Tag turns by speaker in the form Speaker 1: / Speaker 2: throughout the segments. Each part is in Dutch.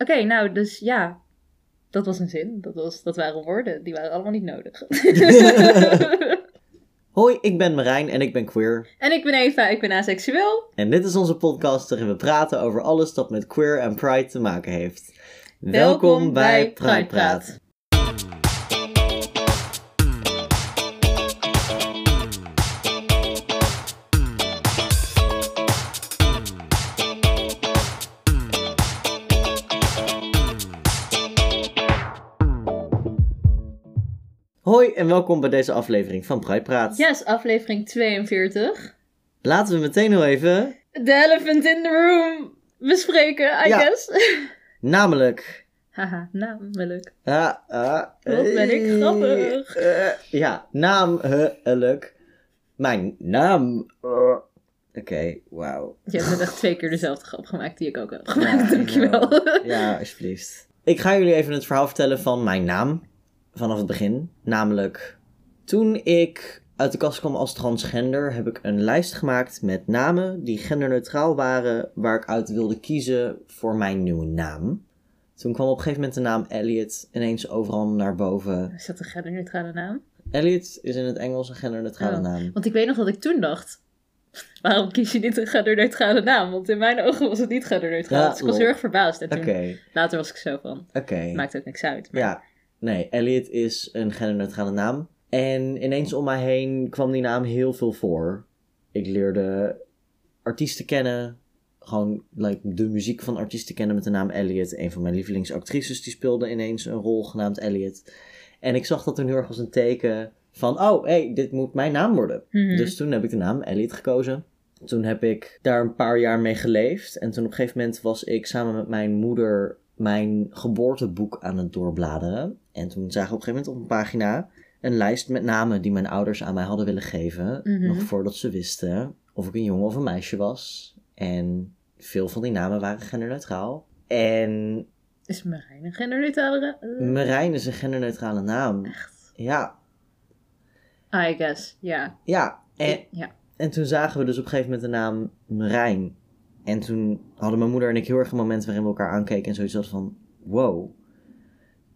Speaker 1: Oké, nou, dus ja. Dat was een zin. Dat, was, dat waren woorden. Die waren allemaal niet nodig.
Speaker 2: Hoi, ik ben Marijn en ik ben queer.
Speaker 1: en ik ben Eva, ik ben aseksueel.
Speaker 2: En dit is onze podcast waarin we praten over alles dat met queer en pride te maken heeft.
Speaker 1: Welkom bij Pride Praat.
Speaker 2: Hoi en welkom bij deze aflevering van Pride Praat.
Speaker 1: Yes, aflevering 42.
Speaker 2: Laten we meteen nog even,
Speaker 1: The elephant in the room bespreken, I
Speaker 2: Ja.
Speaker 1: guess.
Speaker 2: namelijk...
Speaker 1: Haha, namelijk.
Speaker 2: ah, ah,
Speaker 1: Wat ben ik grappig.
Speaker 2: eh, ja, namelijk. Mijn naam. eh. Oké, wauw.
Speaker 1: Je hebt net echt twee keer dezelfde grap gemaakt die ik ook heb
Speaker 2: Ja,
Speaker 1: gemaakt. Dankjewel.
Speaker 2: Ja, alsjeblieft. Ik ga jullie even het verhaal vertellen van mijn naam. Vanaf het begin. Namelijk, toen ik uit de kast kwam als transgender, heb ik een lijst gemaakt met namen die genderneutraal waren, waar ik uit wilde kiezen voor mijn nieuwe naam. Toen kwam op een gegeven moment de naam Elliot ineens overal naar boven.
Speaker 1: Is dat een genderneutrale naam?
Speaker 2: Elliot is in het Engels een genderneutrale
Speaker 1: Oh.
Speaker 2: naam.
Speaker 1: Want ik weet nog dat ik toen dacht... Waarom kies je niet een genderneutrale naam? Want in mijn ogen was het niet genderneutraal.
Speaker 2: Ja,
Speaker 1: dus ik was heel erg verbaasd. En toen, later was ik zo van...
Speaker 2: oké.
Speaker 1: Maakt ook niks uit. Maar
Speaker 2: Ja, nee, Elliot is een genderneutrale naam. En ineens om mij heen kwam die naam heel veel voor. Ik leerde artiesten kennen. Gewoon like, de muziek van artiesten kennen met de naam Elliot. Een van mijn lievelingsactrices die speelde ineens een rol genaamd Elliot. En ik zag dat toen heel erg als een teken van... Oh, hey, dit moet mijn naam worden.
Speaker 1: Mhm.
Speaker 2: Dus toen heb ik de naam Elliot gekozen. Toen heb ik daar een paar jaar mee geleefd. En toen op een gegeven moment was ik samen met mijn moeder mijn geboorteboek aan het doorbladeren. En toen zagen we op een gegeven moment op een pagina een lijst met namen die mijn ouders aan mij hadden willen geven.
Speaker 1: Mhm.
Speaker 2: Nog voordat ze wisten of ik een jongen of een meisje was. En veel van die namen waren genderneutraal. En
Speaker 1: Is Marijn een genderneutrale... eh,
Speaker 2: Marijn is een genderneutrale naam.
Speaker 1: Echt?
Speaker 2: Ja,
Speaker 1: I guess, ja.
Speaker 2: ja. En,
Speaker 1: Ja.
Speaker 2: En toen zagen we dus op een gegeven moment de naam Marijn. En toen hadden mijn moeder en ik heel erg een moment waarin we elkaar aankeken en zoiets hadden van... Wow,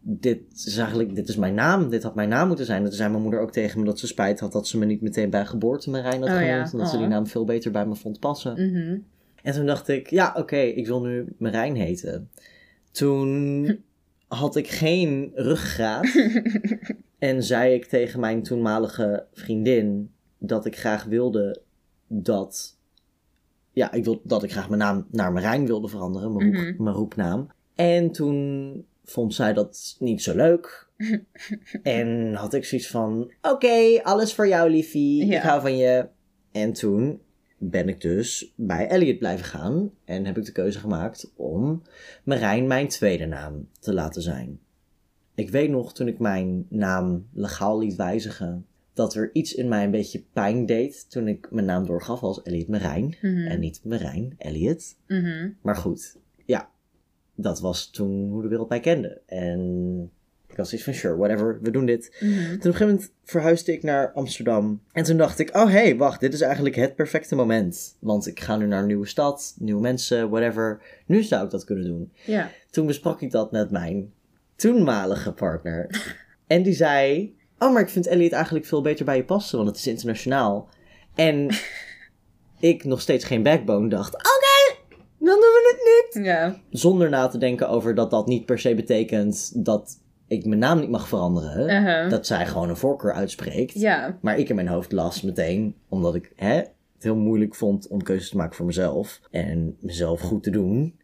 Speaker 2: dit is eigenlijk, dit is mijn naam. Dit had mijn naam moeten zijn. En toen zei mijn moeder ook tegen me dat ze spijt had dat ze me niet meteen bij geboorte Marijn had
Speaker 1: Oh ja,
Speaker 2: genoemd. Omdat ze die
Speaker 1: oh.
Speaker 2: naam veel beter bij me vond passen.
Speaker 1: Mhm.
Speaker 2: En toen dacht ik, ja oké, ik wil nu Marijn heten. Toen had ik geen ruggengraat. En zei ik tegen mijn toenmalige vriendin dat ik graag wilde dat. Ja, ik wil, dat ik graag mijn naam naar Marijn wilde veranderen, mijn, roep-
Speaker 1: Mhm.
Speaker 2: mijn roepnaam. En toen vond zij dat niet zo leuk. en had ik zoiets van: Oké, alles voor jou, liefie.
Speaker 1: Ja.
Speaker 2: Ik hou van je. En toen ben ik dus bij Elliot blijven gaan. En heb ik de keuze gemaakt om Marijn mijn tweede naam te laten zijn. Ik weet nog toen ik mijn naam legaal liet wijzigen, dat er iets in mij een beetje pijn deed toen ik mijn naam doorgaf als Elliot Marijn.
Speaker 1: Mhm.
Speaker 2: En niet Marijn, Elliot.
Speaker 1: Mhm.
Speaker 2: Maar goed, ja, dat was toen hoe de wereld mij kende. En ik was zoiets van, sure, whatever, we doen dit.
Speaker 1: Mhm.
Speaker 2: Toen op een gegeven moment verhuisde ik naar Amsterdam. En toen dacht ik, oh hé, hey, wacht, dit is eigenlijk het perfecte moment. Want ik ga nu naar een nieuwe stad, nieuwe mensen, whatever. Nu zou ik dat kunnen doen.
Speaker 1: Ja.
Speaker 2: Toen besprak ik dat met mijn toenmalige partner. En die zei, oh, maar ik vind Elliot eigenlijk veel beter bij je passen, want het is internationaal. En ik nog steeds geen backbone dacht, oké, dan doen we het niet.
Speaker 1: Ja.
Speaker 2: Zonder na te denken over dat dat niet per se betekent dat ik mijn naam niet mag veranderen.
Speaker 1: Uh-huh.
Speaker 2: Dat zij gewoon een voorkeur uitspreekt.
Speaker 1: Ja.
Speaker 2: Maar ik in mijn hoofd las meteen, omdat ik hè, het heel moeilijk vond om keuzes te maken voor mezelf. En mezelf goed te doen.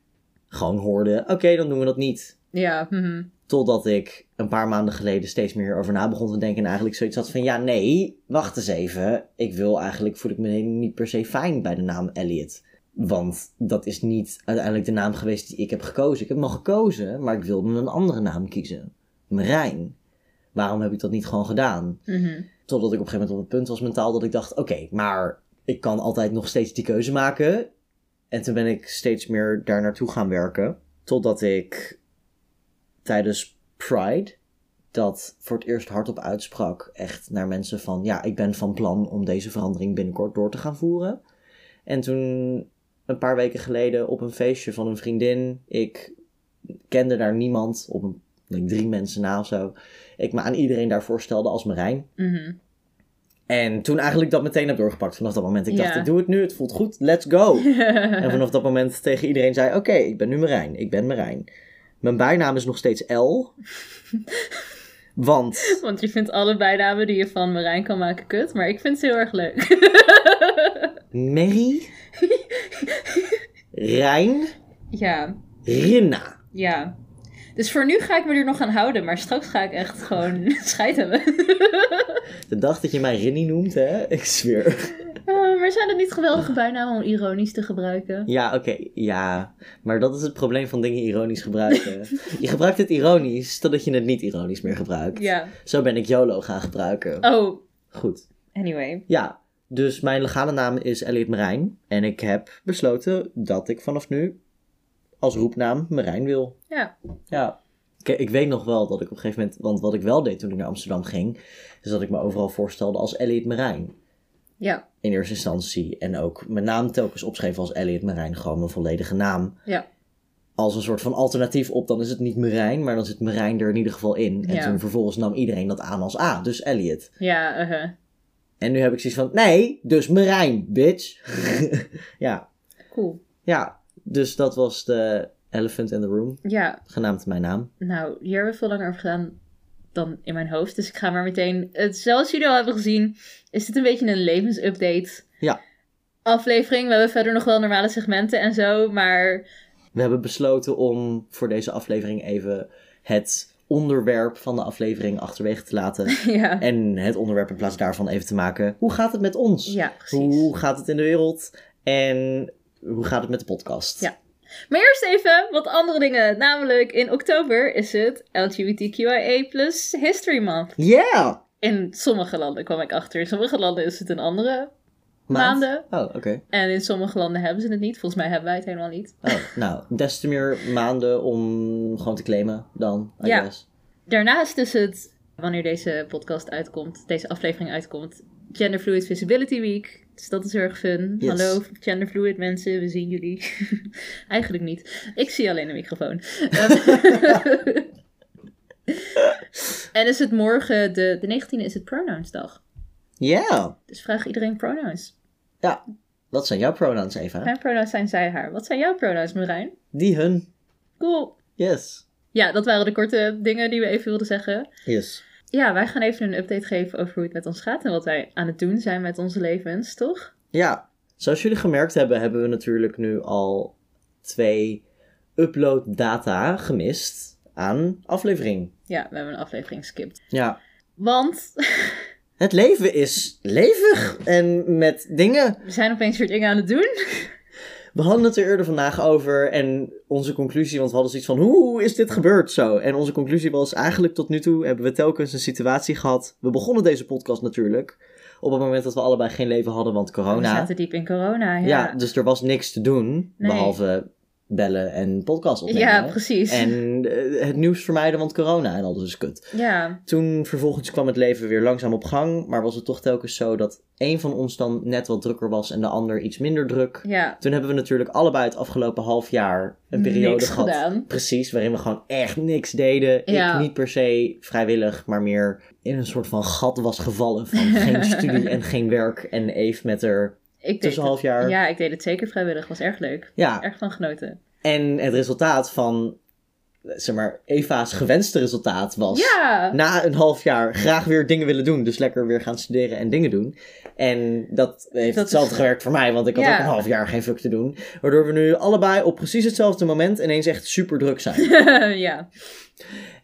Speaker 2: Gewoon hoorde, oké, dan doen we dat niet.
Speaker 1: Ja. mhm.
Speaker 2: Totdat ik een paar maanden geleden steeds meer over na begon te denken. En eigenlijk zoiets had van, ja, nee, wacht eens even. Ik wil eigenlijk, voel ik me niet per se fijn bij de naam Elliot. Want dat is niet uiteindelijk de naam geweest die ik heb gekozen. Ik heb nog gekozen, maar ik wilde een andere naam kiezen. Marijn. Waarom heb ik dat niet gewoon gedaan?
Speaker 1: Mhm.
Speaker 2: Totdat ik op een gegeven moment op het punt was mentaal dat ik dacht: oké, maar ik kan altijd nog steeds die keuze maken. En toen ben ik steeds meer daar naartoe gaan werken. Totdat ik tijdens Pride dat voor het eerst hardop uitsprak. Echt naar mensen van: ja, ik ben van plan om deze verandering binnenkort door te gaan voeren. En toen een paar weken geleden op een feestje van een vriendin ik kende daar niemand, op een, like, drie mensen na of zo. Ik me aan iedereen daar voorstelde als Marijn.
Speaker 1: Mhm.
Speaker 2: En toen eigenlijk dat meteen heb doorgepakt vanaf dat moment. Ik dacht,
Speaker 1: Ja.
Speaker 2: ik doe het nu, het voelt goed, let's go. en vanaf dat moment tegen iedereen zei, oké, ik ben nu Marijn, ik ben Marijn. Mijn bijnaam is nog steeds L. Want,
Speaker 1: Want je vindt alle bijnamen die je van Marijn kan maken kut, maar ik vind ze heel erg leuk.
Speaker 2: Mary, Rijn,
Speaker 1: ja,
Speaker 2: Rinna.
Speaker 1: ja. Dus voor nu ga ik me er nog aan houden, maar straks ga ik echt gewoon scheid hebben.
Speaker 2: De dag dat je mij Rinnie noemt, hè, ik zweer.
Speaker 1: Oh, maar zijn dat niet geweldige bijnamen om ironisch te gebruiken?
Speaker 2: Ja, oké, ja. Maar dat is het probleem van dingen ironisch gebruiken. je gebruikt het ironisch, totdat je het niet ironisch meer gebruikt.
Speaker 1: Ja.
Speaker 2: Zo ben ik YOLO gaan gebruiken.
Speaker 1: Oh,
Speaker 2: Goed.
Speaker 1: anyway.
Speaker 2: Ja, dus mijn legale naam is Elliot Marijn. En ik heb besloten dat ik vanaf nu als roepnaam Marijn wil.
Speaker 1: Ja.
Speaker 2: Ja. Kijk, ik weet nog wel dat ik op een gegeven moment... Want wat ik wel deed toen ik naar Amsterdam ging... is dat ik me overal voorstelde als Elliot Marijn.
Speaker 1: Ja.
Speaker 2: In eerste instantie. En ook mijn naam telkens opschreven als Elliot Marijn. Gewoon mijn volledige naam.
Speaker 1: Ja.
Speaker 2: Als een soort van alternatief op, dan is het niet Marijn, maar dan zit Marijn er in ieder geval in. En
Speaker 1: Ja.
Speaker 2: toen vervolgens nam iedereen dat aan als A, dus Elliot.
Speaker 1: Ja, uh
Speaker 2: En nu heb ik zoiets van, nee, dus Marijn, bitch. ja,
Speaker 1: cool.
Speaker 2: ja, dus dat was de elephant in the room,
Speaker 1: Ja,
Speaker 2: genaamd mijn naam.
Speaker 1: nou, hier hebben we veel langer over gedaan dan in mijn hoofd. Dus ik ga maar meteen... Het, zoals jullie al hebben gezien, is dit een beetje een levensupdate.
Speaker 2: Ja.
Speaker 1: Aflevering. We hebben verder nog wel normale segmenten en zo, maar...
Speaker 2: We hebben besloten om voor deze aflevering even het onderwerp van de aflevering achterwege te laten.
Speaker 1: ja.
Speaker 2: en het onderwerp in plaats daarvan even te maken. Hoe gaat het met ons?
Speaker 1: Ja, precies.
Speaker 2: Hoe gaat het in de wereld? En hoe gaat het met de podcast?
Speaker 1: Ja. Maar eerst even wat andere dingen. Namelijk, in oktober is het LGBTQIA History Month.
Speaker 2: Yeah!
Speaker 1: In sommige landen kwam ik achter. In sommige landen is het een andere
Speaker 2: Maand?
Speaker 1: maanden.
Speaker 2: Oh, oké.
Speaker 1: En in sommige landen hebben ze het niet. Volgens mij hebben wij het helemaal niet.
Speaker 2: Oh, nou, des te meer maanden om gewoon te claimen dan, I
Speaker 1: Ja.
Speaker 2: guess.
Speaker 1: Daarnaast is het, wanneer deze podcast uitkomt, deze aflevering uitkomt, Gender Fluid Visibility Week. Dus dat is heel erg fun.
Speaker 2: Yes.
Speaker 1: Hallo genderfluid mensen, we zien jullie. Eigenlijk niet. Ik zie alleen de microfoon. Ehm, en is het morgen, de, de 19e is het pronounsdag.
Speaker 2: Yeah!
Speaker 1: Dus vraag iedereen pronouns.
Speaker 2: Ja, wat zijn jouw pronouns, Eva?
Speaker 1: Mijn pronouns zijn zij, haar. Wat zijn jouw pronouns, Marijn?
Speaker 2: Die, hun.
Speaker 1: Cool.
Speaker 2: Yes.
Speaker 1: Ja, dat waren de korte dingen die we even wilden zeggen.
Speaker 2: Yes.
Speaker 1: Ja, wij gaan even een update geven over hoe het met ons gaat en wat wij aan het doen zijn met onze levens, toch?
Speaker 2: Ja, zoals jullie gemerkt hebben, hebben we natuurlijk nu al twee upload data gemist aan aflevering.
Speaker 1: Ja, we hebben een aflevering geskipt.
Speaker 2: Ja,
Speaker 1: Want
Speaker 2: het leven is levig en met dingen.
Speaker 1: we zijn opeens weer dingen aan het doen.
Speaker 2: We hadden het er eerder vandaag over en onze conclusie, want we hadden zoiets van hoe is dit gebeurd zo? En onze conclusie was eigenlijk tot nu toe hebben we telkens een situatie gehad. We begonnen deze podcast natuurlijk op het moment dat we allebei geen leven hadden, want
Speaker 1: We
Speaker 2: corona.
Speaker 1: zaten diep in corona, ja.
Speaker 2: Ja, dus er was niks te doen
Speaker 1: Nee.
Speaker 2: behalve bellen en podcast opnemen.
Speaker 1: Ja, precies.
Speaker 2: En eh, het nieuws vermijden, want corona en alles is kut.
Speaker 1: Ja,
Speaker 2: Toen vervolgens kwam het leven weer langzaam op gang, maar was het toch telkens zo dat één van ons dan net wat drukker was en de ander iets minder druk.
Speaker 1: ja.
Speaker 2: Toen hebben we natuurlijk allebei het afgelopen half jaar een periode
Speaker 1: Niks
Speaker 2: gehad.
Speaker 1: gedaan.
Speaker 2: Precies, waarin we gewoon echt niks deden.
Speaker 1: Ja.
Speaker 2: Ik niet per se vrijwillig, maar meer in een soort van gat was gevallen van geen studie en geen werk. En Eve met haar
Speaker 1: Ik
Speaker 2: tussen half jaar.
Speaker 1: Ja, ik deed het zeker vrijwillig. Was erg leuk.
Speaker 2: Ja,
Speaker 1: Erg van genoten.
Speaker 2: en het resultaat van, zeg maar, Eva's gewenste resultaat was...
Speaker 1: Ja!
Speaker 2: Na een half jaar graag weer dingen willen doen. Dus lekker weer gaan studeren en dingen doen. En dat heeft
Speaker 1: Dat
Speaker 2: hetzelfde
Speaker 1: is-
Speaker 2: gewerkt voor mij, want ik had
Speaker 1: Ja.
Speaker 2: ook een half jaar geen fuck te doen. Waardoor we nu allebei op precies hetzelfde moment ineens echt super druk zijn.
Speaker 1: ja.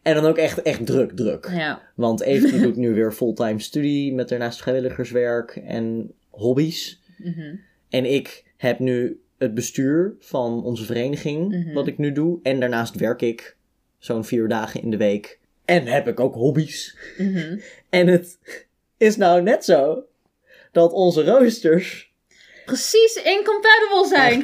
Speaker 2: en dan ook echt, echt druk, druk.
Speaker 1: Ja.
Speaker 2: Want die doet nu weer fulltime studie met daarnaast vrijwilligerswerk en hobby's.
Speaker 1: Mhm.
Speaker 2: En ik heb nu het bestuur van onze vereniging,
Speaker 1: Mhm.
Speaker 2: wat ik nu doe. En daarnaast werk ik zo'n vier dagen in de week. En heb ik ook hobby's.
Speaker 1: Mhm.
Speaker 2: En het is nou net zo dat onze roosters
Speaker 1: Precies incompatible zijn.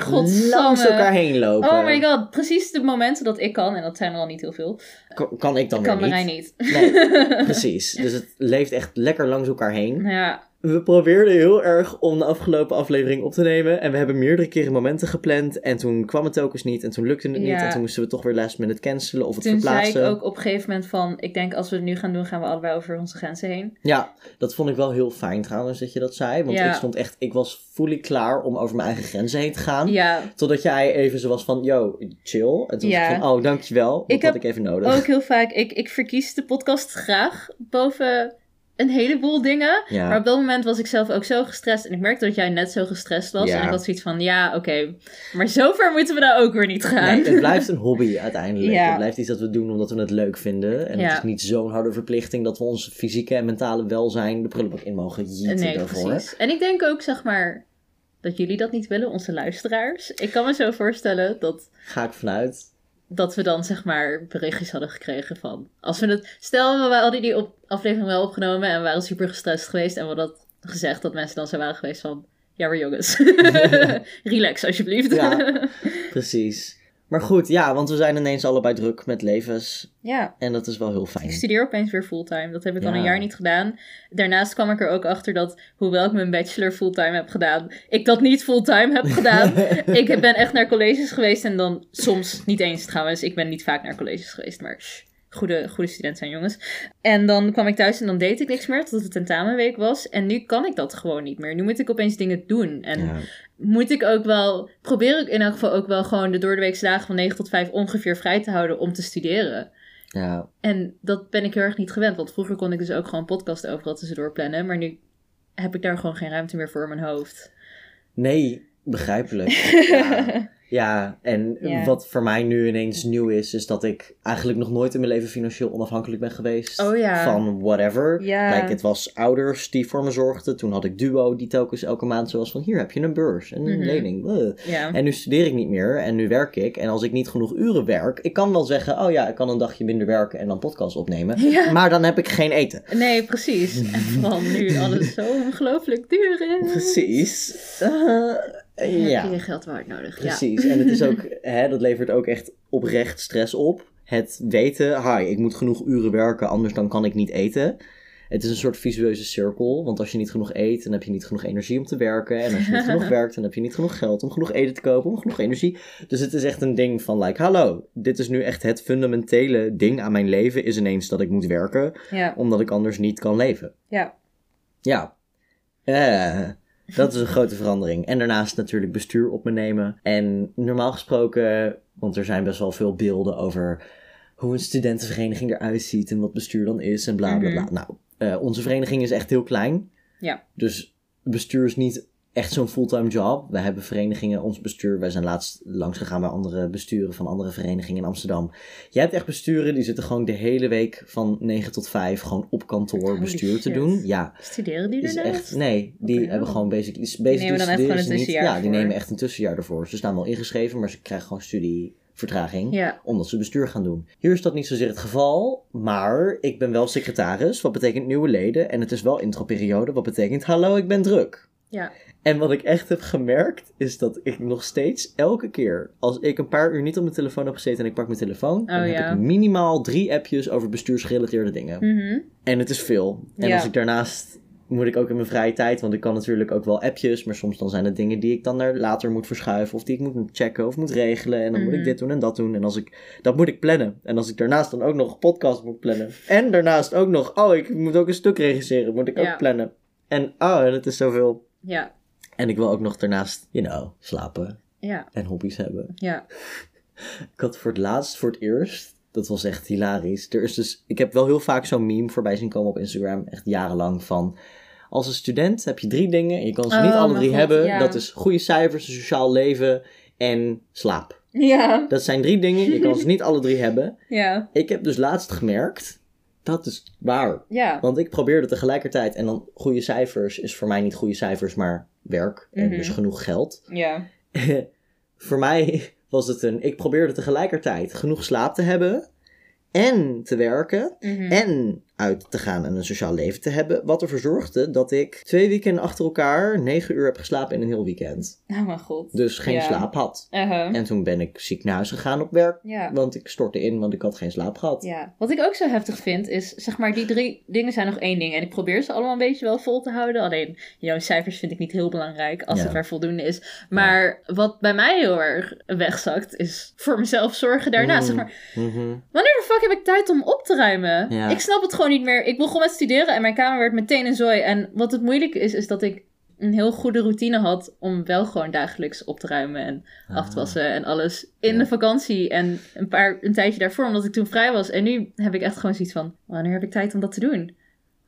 Speaker 2: langs elkaar heen lopen.
Speaker 1: Oh my god, precies de momenten dat ik kan, en dat zijn er al niet heel veel,
Speaker 2: Kan, kan ik dan
Speaker 1: kan
Speaker 2: weer
Speaker 1: Marijn
Speaker 2: niet?
Speaker 1: niet.
Speaker 2: Nee, precies. Dus het leeft echt lekker langs elkaar heen.
Speaker 1: Ja,
Speaker 2: we probeerden heel erg om de afgelopen aflevering op te nemen. En we hebben meerdere keren momenten gepland. En toen kwam het ook eens niet. En toen lukte het niet. En toen moesten we toch weer last minute cancelen of het
Speaker 1: Toen zei
Speaker 2: verplaatsen.
Speaker 1: ik ook op een gegeven moment van... Ik denk als we het nu gaan doen, gaan we allebei over onze grenzen heen.
Speaker 2: Ja, dat vond ik wel heel fijn trouwens dat je dat zei. Want
Speaker 1: Ja.
Speaker 2: ik stond echt, ik was fully klaar om over mijn eigen grenzen heen te gaan.
Speaker 1: Ja,
Speaker 2: Totdat jij even zo was van, yo, chill. En toen was ik van, oh, dankjewel. Dat
Speaker 1: Ik
Speaker 2: had
Speaker 1: heb
Speaker 2: ik even nodig.
Speaker 1: ook heel vaak... Ik, ik verkies de podcast graag boven een heleboel dingen.
Speaker 2: Ja.
Speaker 1: Maar op dat moment was ik zelf ook zo gestrest. En ik merkte dat jij net zo gestrest was.
Speaker 2: Ja.
Speaker 1: En ik had zoiets van, ja, oké. Maar zover moeten we nou ook weer niet gaan.
Speaker 2: Nee, het blijft een hobby uiteindelijk.
Speaker 1: Ja.
Speaker 2: Het blijft iets dat we doen omdat we het leuk vinden. En het is niet zo'n harde verplichting dat we ons fysieke en mentale welzijn de prullenbak in mogen jieten
Speaker 1: nee,
Speaker 2: daarvoor.
Speaker 1: precies. En ik denk ook, zeg maar, dat jullie dat niet willen, onze luisteraars. Ik kan me zo voorstellen dat,
Speaker 2: Ga ik vanuit.
Speaker 1: Dat we dan, zeg maar, berichtjes hadden gekregen van... Als we het... Stel, we hadden die op, aflevering wel opgenomen en we waren super gestrest geweest. En we hadden gezegd dat mensen dan zo waren geweest van... Ja, maar jongens, relax alsjeblieft.
Speaker 2: Ja. Precies. Maar goed, ja, want we zijn ineens allebei druk met levens.
Speaker 1: ja.
Speaker 2: En dat is wel heel fijn.
Speaker 1: Ik studeer opeens weer fulltime. Dat heb ik al een jaar niet gedaan. Daarnaast kwam ik er ook achter dat, hoewel ik mijn bachelor fulltime heb gedaan, ik dat niet fulltime heb gedaan. ik ben echt naar colleges geweest en dan soms niet eens trouwens. Ik ben niet vaak naar colleges geweest, maar goede, goede studenten zijn jongens. En dan kwam ik thuis en dan deed ik niks meer, tot het tentamenweek was. En nu kan ik dat gewoon niet meer. Nu moet ik opeens dingen doen. En
Speaker 2: Ja.
Speaker 1: Moet ik ook wel, probeer ik in elk geval ook wel gewoon de doordeweekse dagen van 9 tot 5 ongeveer vrij te houden om te studeren.
Speaker 2: ja.
Speaker 1: En dat ben ik heel erg niet gewend. Want vroeger kon ik dus ook gewoon podcast overal tussendoor plannen. Maar nu heb ik daar gewoon geen ruimte meer voor in mijn hoofd.
Speaker 2: Nee, begrijpelijk. ja. Ja, en
Speaker 1: Ja.
Speaker 2: wat voor mij nu ineens nieuw is, is dat ik eigenlijk nog nooit in mijn leven financieel onafhankelijk ben geweest.
Speaker 1: Oh ja.
Speaker 2: Van whatever.
Speaker 1: Ja.
Speaker 2: Like, het was ouders die voor me zorgden. Toen had ik Duo die telkens elke maand zo was van hier heb je een beurs en een
Speaker 1: Mhm.
Speaker 2: lening.
Speaker 1: Ja.
Speaker 2: En nu studeer ik niet meer en nu werk ik. En als ik niet genoeg uren werk, ik kan wel zeggen, oh ja, ik kan een dagje minder werken en dan podcast opnemen. Maar dan heb ik geen eten.
Speaker 1: Nee, precies. En vooral nu alles zo ongelooflijk duur is.
Speaker 2: Precies. Eh, ja.
Speaker 1: Heb je geld waard nodig.
Speaker 2: Precies. En het is ook, hè, dat levert ook echt oprecht stress op. Het weten, hi, ik moet genoeg uren werken, anders dan kan ik niet eten. Het is een soort visueuze cirkel, want als je niet genoeg eet, dan heb je niet genoeg energie om te werken. En als je niet genoeg werkt, dan heb je niet genoeg geld om genoeg eten te kopen, om genoeg energie. Dus het is echt een ding van, like, hallo, dit is nu echt het fundamentele ding aan mijn leven, is ineens dat ik moet werken,
Speaker 1: ja.
Speaker 2: omdat ik anders niet kan leven.
Speaker 1: Ja.
Speaker 2: Ja. Eh, dat is een grote verandering. En daarnaast natuurlijk bestuur op me nemen. En normaal gesproken, want er zijn best wel veel beelden over hoe een studentenvereniging eruit ziet en wat bestuur dan is en bla bla bla.
Speaker 1: Mhm.
Speaker 2: Nou, eh, onze vereniging is echt heel klein.
Speaker 1: Ja.
Speaker 2: Dus bestuur is niet echt zo'n fulltime job. We hebben verenigingen, ons bestuur. Wij zijn laatst langs gegaan bij andere besturen van andere verenigingen in Amsterdam. Je hebt echt besturen die zitten gewoon de hele week van 9 tot 5 gewoon op kantoor
Speaker 1: Holy
Speaker 2: bestuur te doen. Ja,
Speaker 1: Studeren die
Speaker 2: is
Speaker 1: ernaast?
Speaker 2: echt, nee, die hebben gewoon basically, basically
Speaker 1: nemen dan echt gewoon een
Speaker 2: niet.
Speaker 1: tussenjaar
Speaker 2: Ja, die nemen echt een tussenjaar ervoor. Ze staan wel ingeschreven, maar ze krijgen gewoon studievertraging.
Speaker 1: Ja.
Speaker 2: Omdat ze bestuur gaan doen. Hier is dat niet zozeer het geval, maar ik ben wel secretaris, wat betekent nieuwe leden. En het is wel introperiode, wat betekent hallo, ik ben druk.
Speaker 1: Ja.
Speaker 2: En wat ik echt heb gemerkt, is dat ik nog steeds elke keer, als ik een paar uur niet op mijn telefoon heb gezeten en ik pak mijn telefoon, dan
Speaker 1: Oh,
Speaker 2: heb
Speaker 1: ja.
Speaker 2: ik minimaal drie appjes over bestuursgerelateerde dingen.
Speaker 1: Mhm.
Speaker 2: En het is veel. En
Speaker 1: Ja.
Speaker 2: als ik daarnaast moet ik ook in mijn vrije tijd, want ik kan natuurlijk ook wel appjes, maar soms dan zijn het dingen die ik dan naar later moet verschuiven of die ik moet checken of moet regelen en dan moet ik
Speaker 1: Mhm.
Speaker 2: dit doen en dat doen en als ik dat moet ik plannen en als ik daarnaast dan ook nog een podcast moet plannen en daarnaast ook nog oh ik moet ook een stuk regisseren moet ik
Speaker 1: Ja.
Speaker 2: ook plannen en oh en het is zoveel
Speaker 1: Ja.
Speaker 2: En ik wil ook nog daarnaast you know slapen
Speaker 1: Ja.
Speaker 2: en hobby's hebben.
Speaker 1: Ja.
Speaker 2: Ik had voor het laatst, voor het eerst, dat was echt hilarisch. Er is dus, ik heb wel heel vaak zo'n meme voorbij zien komen op Instagram, echt jarenlang, van... Als een student heb je drie dingen en je kan ze niet
Speaker 1: Oh,
Speaker 2: alle drie
Speaker 1: God,
Speaker 2: hebben.
Speaker 1: ja.
Speaker 2: Dat is goede cijfers, een sociaal leven en slaap.
Speaker 1: Ja.
Speaker 2: Dat zijn drie dingen, je kan ze niet alle drie hebben.
Speaker 1: Ja.
Speaker 2: Ik heb dus laatst gemerkt, dat is waar.
Speaker 1: Ja.
Speaker 2: Want ik probeerde tegelijkertijd, en dan goede cijfers is voor mij niet goede cijfers, maar werk. En
Speaker 1: Mhm.
Speaker 2: dus genoeg geld.
Speaker 1: Ja.
Speaker 2: voor mij was het een. Ik probeerde tegelijkertijd genoeg slaap te hebben. En te werken.
Speaker 1: Mhm.
Speaker 2: En uit te gaan en een sociaal leven te hebben. Wat ervoor zorgde dat ik twee weekenden achter elkaar negen uur heb geslapen in een heel weekend.
Speaker 1: Oh mijn god.
Speaker 2: Dus geen
Speaker 1: Ja.
Speaker 2: slaap had.
Speaker 1: Uh-huh.
Speaker 2: En toen ben ik ziek naar huis gegaan op werk.
Speaker 1: Ja.
Speaker 2: Want ik stortte in, want ik had geen slaap gehad.
Speaker 1: Ja, wat ik ook zo heftig vind is, zeg maar, die drie dingen zijn nog één ding. En ik probeer ze allemaal een beetje wel vol te houden. Alleen, jouw cijfers vind ik niet heel belangrijk als
Speaker 2: Ja.
Speaker 1: het maar voldoende is. Maar wat bij mij heel erg wegzakt, is voor mezelf zorgen daarna.
Speaker 2: Mm.
Speaker 1: Zeg maar,
Speaker 2: Mhm.
Speaker 1: wanneer de fuck heb ik tijd om op te ruimen? Ik snap het gewoon niet meer. Ik begon met studeren en mijn kamer werd meteen een zooi. En wat het moeilijke is, is dat ik een heel goede routine had om wel gewoon dagelijks op te ruimen en af te wassen en alles in
Speaker 2: Ah. Ja.
Speaker 1: de vakantie en een paar een tijdje daarvoor omdat ik toen vrij was en nu heb ik echt gewoon zoiets van wanneer heb ik tijd om dat te doen?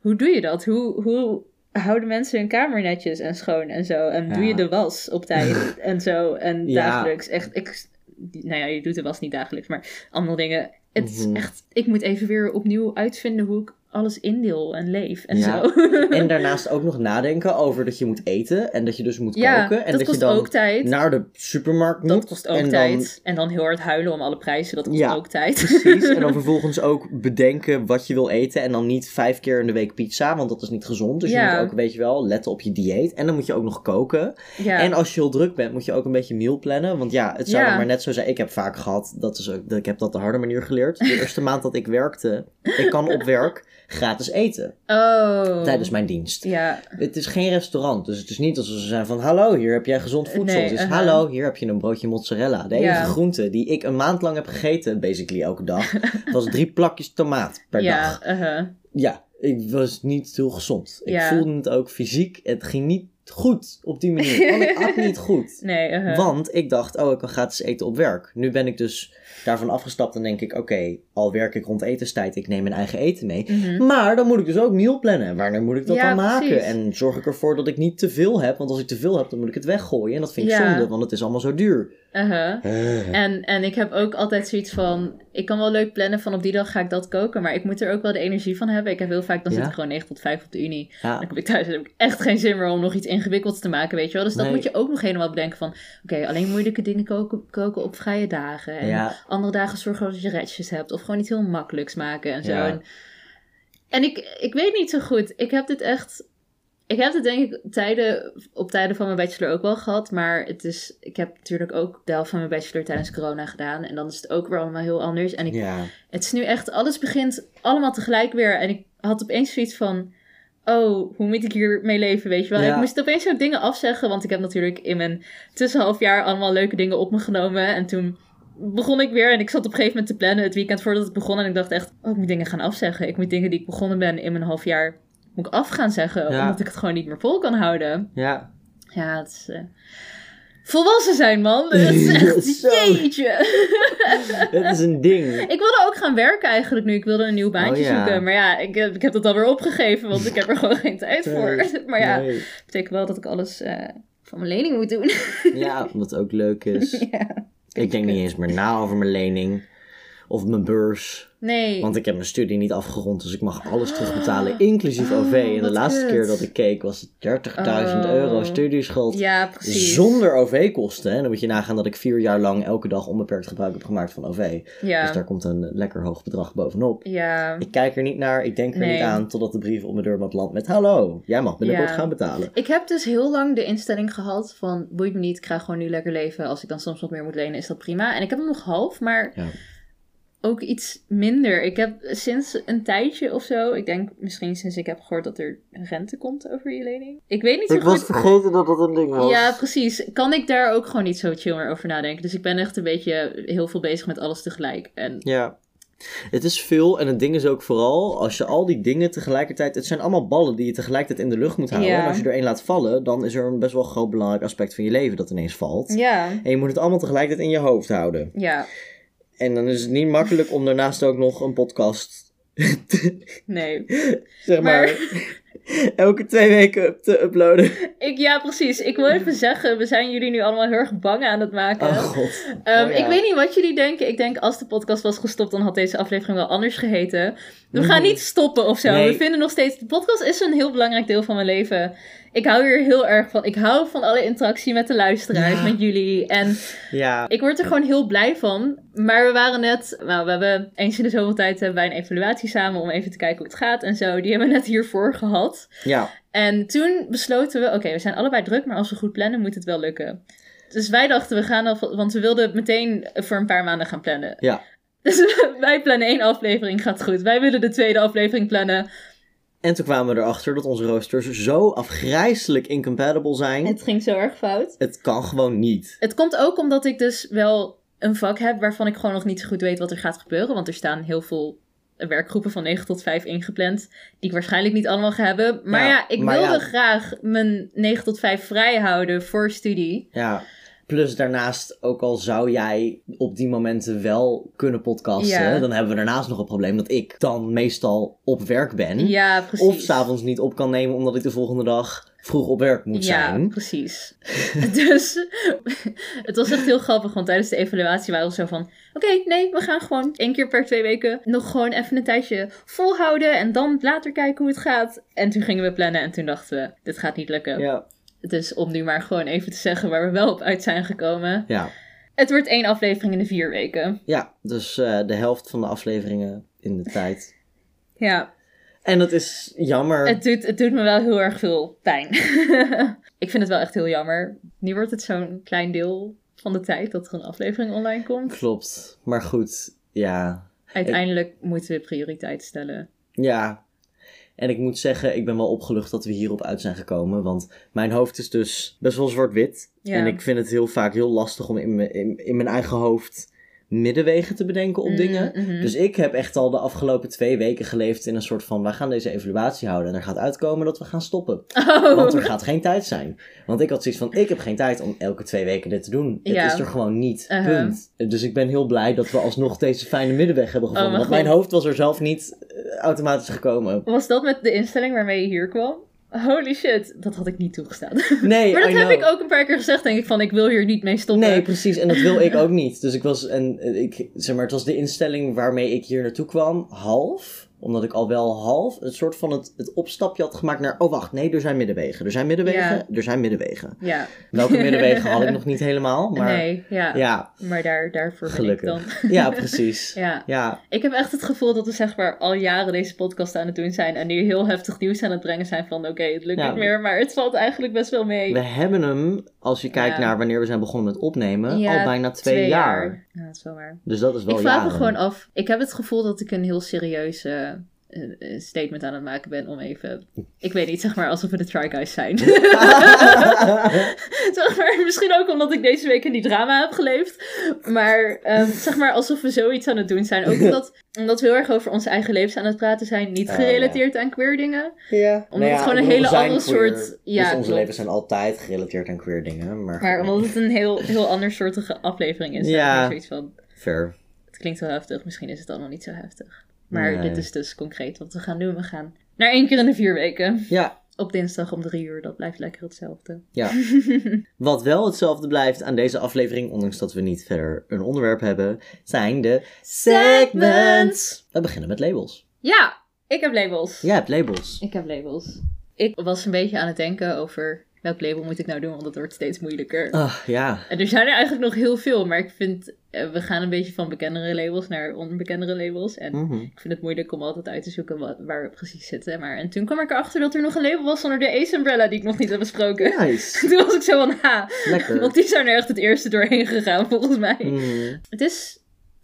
Speaker 1: Hoe doe je dat? Hoe hoe houden mensen hun kamer netjes en schoon en zo en doe je de was op tijd en zo en
Speaker 2: Ja.
Speaker 1: dagelijks echt ik nou ja je doet de was niet dagelijks maar andere dingen het is
Speaker 2: Mhm.
Speaker 1: echt ik moet even weer opnieuw uitvinden hoe ik alles indeel en leef en
Speaker 2: Ja.
Speaker 1: zo.
Speaker 2: En daarnaast ook nog nadenken over dat je moet eten en dat je dus moet
Speaker 1: ja,
Speaker 2: koken. En
Speaker 1: dat
Speaker 2: dat,
Speaker 1: kost
Speaker 2: je dan
Speaker 1: ook tijd.
Speaker 2: naar de supermarkt moet.
Speaker 1: Dat kost ook
Speaker 2: en dan
Speaker 1: tijd. En dan heel hard huilen om alle prijzen. Dat kost
Speaker 2: Ja,
Speaker 1: ook tijd.
Speaker 2: Precies. En dan vervolgens ook bedenken wat je wil eten. En dan niet vijf keer in de week pizza, want dat is niet gezond. Dus je moet ook, weet je wel, letten op je dieet. En dan moet je ook nog koken. En als je heel druk bent, moet je ook een beetje meal plannen. Want ja, het zou dan maar net zo zijn. Ik heb vaak gehad, dat is ook, ik heb dat de harde manier geleerd. De eerste maand dat ik werkte, ik kan op werk gratis eten.
Speaker 1: oh.
Speaker 2: Tijdens mijn dienst.
Speaker 1: Ja.
Speaker 2: Het is geen restaurant, dus het is niet alsof ze zijn van... Hallo, hier heb jij gezond voedsel.
Speaker 1: Nee,
Speaker 2: het is
Speaker 1: uh-huh.
Speaker 2: hallo, hier heb je een broodje mozzarella. De enige
Speaker 1: Ja.
Speaker 2: groente die ik een maand lang heb gegeten, basically elke dag... was drie plakjes tomaat per
Speaker 1: ja.
Speaker 2: dag.
Speaker 1: uh-huh.
Speaker 2: Ja, ik was niet heel gezond. Ik
Speaker 1: Ja.
Speaker 2: voelde het ook fysiek. Het ging niet goed op die manier. Want ik at niet goed.
Speaker 1: Nee, uh-huh.
Speaker 2: Want ik dacht, oh, ik kan gratis eten op werk. Nu ben ik dus daarvan afgestapt en denk ik, oké, al werk ik rond etenstijd, ik neem mijn eigen eten mee.
Speaker 1: Mhm.
Speaker 2: Maar dan moet ik dus ook meal plannen. Wanneer moet ik dat
Speaker 1: Ja,
Speaker 2: dan maken?
Speaker 1: precies.
Speaker 2: En zorg ik ervoor dat ik niet te veel heb. Want als ik te veel heb, dan moet ik het weggooien. En dat vind ik
Speaker 1: Ja.
Speaker 2: zonde, want het is allemaal zo duur.
Speaker 1: Uh-huh.
Speaker 2: Eh.
Speaker 1: En, en ik heb ook altijd zoiets van... Ik kan wel leuk plannen van op die dag ga ik dat koken. Maar ik moet er ook wel de energie van hebben. Ik heb heel vaak... Dan
Speaker 2: Ja.
Speaker 1: zit ik gewoon 9 tot 5 op de unie.
Speaker 2: Ja.
Speaker 1: Dan kom ik thuis en heb ik echt geen zin meer om nog iets ingewikkelds te maken, weet je wel. Dus dat
Speaker 2: Nee.
Speaker 1: moet je ook nog helemaal bedenken van... Oké, alleen moeilijke dingen koken, koken op vrije dagen. En
Speaker 2: Ja.
Speaker 1: Andere dagen zorgen dat je redjes hebt. Of gewoon iets heel makkelijks maken en zo.
Speaker 2: Ja.
Speaker 1: En, en ik, ik weet niet zo goed. Ik heb dit echt... Ik heb het denk ik tijden, op tijden van mijn bachelor ook wel gehad. Maar het is, ik heb natuurlijk ook de helft van mijn bachelor tijdens corona gedaan. En dan is het ook weer allemaal heel anders. En ik
Speaker 2: ja.
Speaker 1: het is nu echt, alles begint allemaal tegelijk weer. En ik had opeens zoiets van, oh, hoe moet ik hier mee leven, weet je wel.
Speaker 2: Ja.
Speaker 1: Ik moest opeens ook dingen afzeggen, want ik heb natuurlijk in mijn tussenhalfjaar allemaal leuke dingen op me genomen. En toen begon ik weer en ik zat op een gegeven moment te plannen het weekend voordat het begon. En ik dacht echt, oh, ik moet dingen gaan afzeggen. Ik moet dingen die ik begonnen ben in mijn halfjaar, moet ik af gaan zeggen.
Speaker 2: Ja.
Speaker 1: Omdat ik het gewoon niet meer vol kan houden.
Speaker 2: Ja.
Speaker 1: Ja, het is... eh, Volwassen zijn, man. Het is echt, jeetje.
Speaker 2: Het is een ding.
Speaker 1: Ik wilde ook gaan werken eigenlijk nu. Ik wilde een nieuw baantje
Speaker 2: Oh, ja.
Speaker 1: zoeken. Maar ja, ik, heb- ik heb dat alweer opgegeven, want ik heb er gewoon geen tijd voor. Maar ja,
Speaker 2: Nee.
Speaker 1: dat betekent wel dat ik alles eh, van mijn lening moet doen.
Speaker 2: Ja, omdat het ook leuk is.
Speaker 1: ja.
Speaker 2: Ik denk niet eens meer na over mijn lening. Of mijn beurs.
Speaker 1: Nee.
Speaker 2: Want ik heb mijn studie niet afgerond, dus ik mag alles terugbetalen, inclusief
Speaker 1: Oh,
Speaker 2: OV. En de
Speaker 1: wat
Speaker 2: laatste
Speaker 1: kut.
Speaker 2: keer dat ik keek was het 30.000
Speaker 1: Oh.
Speaker 2: euro studieschuld.
Speaker 1: ja, precies.
Speaker 2: Zonder OV-kosten. En dan moet je nagaan dat ik vier jaar lang elke dag onbeperkt gebruik heb gemaakt van OV.
Speaker 1: Ja.
Speaker 2: Dus daar komt een lekker hoog bedrag bovenop.
Speaker 1: Ja.
Speaker 2: Ik kijk er niet naar, ik denk er
Speaker 1: Nee.
Speaker 2: niet aan totdat de brief op mijn deurmat landt met hallo, jij mag binnenkort
Speaker 1: Ja.
Speaker 2: gaan betalen.
Speaker 1: Ik heb dus heel lang de instelling gehad van boeit me niet, ik ga gewoon nu lekker leven. Als ik dan soms wat meer moet lenen, is dat prima. En ik heb hem nog half, maar
Speaker 2: Ja.
Speaker 1: Ook iets minder. Ik heb sinds een tijdje of zo, ik denk misschien sinds ik heb gehoord dat er rente komt over je lening. Ik weet niet zo goed.
Speaker 2: vergeten dat dat een ding
Speaker 1: Ja, precies. Kan ik daar ook gewoon niet zo chill meer over nadenken. Dus ik ben echt een beetje heel veel bezig met alles tegelijk. En
Speaker 2: Ja. Het is veel en het ding is ook vooral, als je al die dingen tegelijkertijd, het zijn allemaal ballen die je tegelijkertijd in de lucht moet houden.
Speaker 1: Ja.
Speaker 2: En als je er één laat vallen, dan is er een best wel groot belangrijk aspect van je leven dat ineens valt.
Speaker 1: ja,
Speaker 2: En je moet het allemaal tegelijkertijd in je hoofd houden.
Speaker 1: ja,
Speaker 2: En dan is het niet makkelijk om daarnaast ook nog een podcast,
Speaker 1: nee.
Speaker 2: zeg maar,
Speaker 1: Maar-
Speaker 2: elke twee weken te uploaden.
Speaker 1: Ik, ja, precies. Ik wil even zeggen, we zijn jullie nu allemaal heel erg bang aan het maken.
Speaker 2: Oh god.
Speaker 1: Ehm,
Speaker 2: Oh, ja.
Speaker 1: Ik weet niet wat jullie denken. Ik denk als de podcast was gestopt, dan had deze aflevering wel anders geheten. We gaan
Speaker 2: Mhm.
Speaker 1: niet stoppen of zo.
Speaker 2: Nee.
Speaker 1: We vinden nog steeds. De podcast is een heel belangrijk deel van mijn leven. Ik hou hier heel erg van. Ik hou van alle interactie met de luisteraars,
Speaker 2: Ja.
Speaker 1: met jullie. En
Speaker 2: Ja,
Speaker 1: ik word er gewoon heel blij van. Maar we waren net, nou, we hebben eens in de zoveel tijd hebben wij een evaluatie samen om even te kijken hoe het gaat en zo. Die hebben we net hiervoor gehad.
Speaker 2: ja,
Speaker 1: En toen besloten we, oké, we zijn allebei druk, maar als we goed plannen, moet het wel lukken. Dus wij dachten, we gaan al, want we wilden meteen voor een paar maanden gaan plannen.
Speaker 2: ja.
Speaker 1: Dus wij plannen één aflevering, gaat goed. Wij willen de tweede aflevering plannen.
Speaker 2: En toen kwamen we erachter dat onze roosters zo afgrijselijk incompatible zijn.
Speaker 1: Het ging zo erg fout.
Speaker 2: Het kan gewoon niet.
Speaker 1: Het komt ook omdat ik dus wel een vak heb waarvan ik gewoon nog niet zo goed weet wat er gaat gebeuren. Want er staan heel veel werkgroepen van 9 tot 5 ingepland, die ik waarschijnlijk niet allemaal ga hebben. Maar
Speaker 2: Ja,
Speaker 1: ja, ik wilde
Speaker 2: ja.
Speaker 1: graag mijn 9 tot 5 vrij houden voor studie.
Speaker 2: Ja. Plus daarnaast, ook al zou jij op die momenten wel kunnen podcasten,
Speaker 1: Ja.
Speaker 2: dan hebben we daarnaast nog het probleem dat ik dan meestal op werk ben.
Speaker 1: Ja, precies.
Speaker 2: Of s'avonds niet op kan nemen omdat ik de volgende dag vroeg op werk moet
Speaker 1: Ja,
Speaker 2: zijn.
Speaker 1: precies. dus het was echt heel grappig, want tijdens de evaluatie waren we zo van... Oké, nee, we gaan gewoon één keer per twee weken nog gewoon even een tijdje volhouden... en dan later kijken hoe het gaat. En toen gingen we plannen en toen dachten we, dit gaat niet lukken.
Speaker 2: Ja.
Speaker 1: Dus om nu maar gewoon even te zeggen waar we wel op uit zijn gekomen.
Speaker 2: Ja.
Speaker 1: Het wordt één aflevering in de vier weken.
Speaker 2: ja, dus eh, de helft van de afleveringen in de tijd.
Speaker 1: Ja,
Speaker 2: En dat is jammer.
Speaker 1: het doet, het doet me wel heel erg veel pijn. ik vind het wel echt heel jammer. Nu wordt het zo'n klein deel van de tijd dat er een aflevering online komt.
Speaker 2: Klopt. Maar goed, ja.
Speaker 1: Uiteindelijk moeten we prioriteit stellen.
Speaker 2: Ja. En ik moet zeggen, ik ben wel opgelucht dat we hierop uit zijn gekomen. Want mijn hoofd is dus best wel zwart-wit.
Speaker 1: Ja.
Speaker 2: En ik vind het heel vaak heel lastig om in mijn, in, in mijn eigen hoofd middenwegen te bedenken op
Speaker 1: Mm,
Speaker 2: dingen.
Speaker 1: mhm.
Speaker 2: Dus ik heb echt al de afgelopen twee weken geleefd in een soort van... wij gaan deze evaluatie houden en er gaat uitkomen dat we gaan stoppen.
Speaker 1: Oh.
Speaker 2: Want er gaat geen tijd zijn. Want ik had zoiets van, ik heb geen tijd om elke twee weken dit te doen. Het
Speaker 1: Ja.
Speaker 2: is er gewoon niet,
Speaker 1: Uh-huh.
Speaker 2: punt. Dus ik ben heel blij dat we alsnog deze fijne middenweg hebben gevonden.
Speaker 1: Oh, maar
Speaker 2: want mijn hoofd was er zelf niet eh, automatisch gekomen.
Speaker 1: Was dat met de instelling waarmee je hier kwam? Holy shit, dat had ik niet toegestaan.
Speaker 2: Nee,
Speaker 1: maar dat
Speaker 2: I
Speaker 1: heb
Speaker 2: know.
Speaker 1: ik ook een paar keer gezegd, denk ik, van ik wil hier niet mee stoppen.
Speaker 2: Nee, precies. En dat wil ik ook niet. Dus ik was, en ik, zeg maar, het was de instelling waarmee ik hier naartoe kwam, half. Omdat ik al wel half een soort van het, het opstapje had gemaakt naar, oh wacht, nee, er zijn middenwegen. Er zijn middenwegen,
Speaker 1: Ja.
Speaker 2: er zijn middenwegen.
Speaker 1: Ja,
Speaker 2: Welke middenwegen had ik nog niet helemaal, maar
Speaker 1: nee, ja.
Speaker 2: ja,
Speaker 1: Maar daar, daarvoor ben
Speaker 2: gelukkig.
Speaker 1: ik dan.
Speaker 2: Ja, precies.
Speaker 1: Ja.
Speaker 2: Ja,
Speaker 1: Ik heb echt het gevoel dat we zeg maar al jaren deze podcast aan het doen zijn. En nu heel heftig nieuws aan het brengen zijn van oké, het lukt niet meer. Maar het valt eigenlijk best wel mee.
Speaker 2: we hebben hem, als je kijkt naar wanneer we zijn begonnen met opnemen, al bijna twee, jaar.
Speaker 1: Ja, dat is wel waar.
Speaker 2: Dus dat is wel
Speaker 1: ik vraag me gewoon af. Ik heb het gevoel dat ik een heel serieus eh, eh, eh, statement aan het maken ben om even... Ik weet niet, zeg maar alsof we de Try Guys zijn. zeg maar, misschien ook omdat ik deze week in die drama heb geleefd. Maar ehm, zeg maar alsof we zoiets aan het doen zijn. Ook omdat, omdat we heel erg over onze eigen levens aan het praten zijn. Niet
Speaker 2: Oh,
Speaker 1: gerelateerd aan queer dingen.
Speaker 2: Ja.
Speaker 1: Omdat het gewoon een hele andere
Speaker 2: queer,
Speaker 1: soort- ja,
Speaker 2: dus onze
Speaker 1: klopt.
Speaker 2: levens zijn altijd gerelateerd aan queer dingen. Maar,
Speaker 1: Maar omdat het een heel, heel ander soortige aflevering is.
Speaker 2: Ja.
Speaker 1: zoiets van,
Speaker 2: Fair.
Speaker 1: het klinkt wel heftig. Misschien is het allemaal niet zo heftig. Maar
Speaker 2: Nee.
Speaker 1: dit is dus concreet wat we gaan doen. We gaan naar één keer in de vier weken.
Speaker 2: Ja,
Speaker 1: Op dinsdag om drie uur. Dat blijft lekker hetzelfde.
Speaker 2: ja. Wat wel hetzelfde blijft aan deze aflevering, ondanks dat we niet verder een onderwerp hebben, zijn de segments. We beginnen met labels.
Speaker 1: Ja, ik heb labels.
Speaker 2: Jij hebt labels.
Speaker 1: Ik heb labels. Ik was een beetje aan het denken over welk label moet ik nou doen, want het wordt steeds moeilijker.
Speaker 2: Ah, ja.
Speaker 1: En er zijn er eigenlijk nog heel veel, maar ik vind, eh, we gaan een beetje van bekendere labels naar onbekendere labels. En
Speaker 2: Mhm.
Speaker 1: ik vind het moeilijk om altijd uit te zoeken wat, waar we precies zitten. Maar, en toen kwam ik erachter dat er nog een label was onder de Ace Umbrella die ik nog niet heb besproken.
Speaker 2: Nice.
Speaker 1: Toen was ik zo van, ha,
Speaker 2: Lekker.
Speaker 1: want die zijn er echt het eerste doorheen gegaan volgens mij.
Speaker 2: Mhm.
Speaker 1: Het is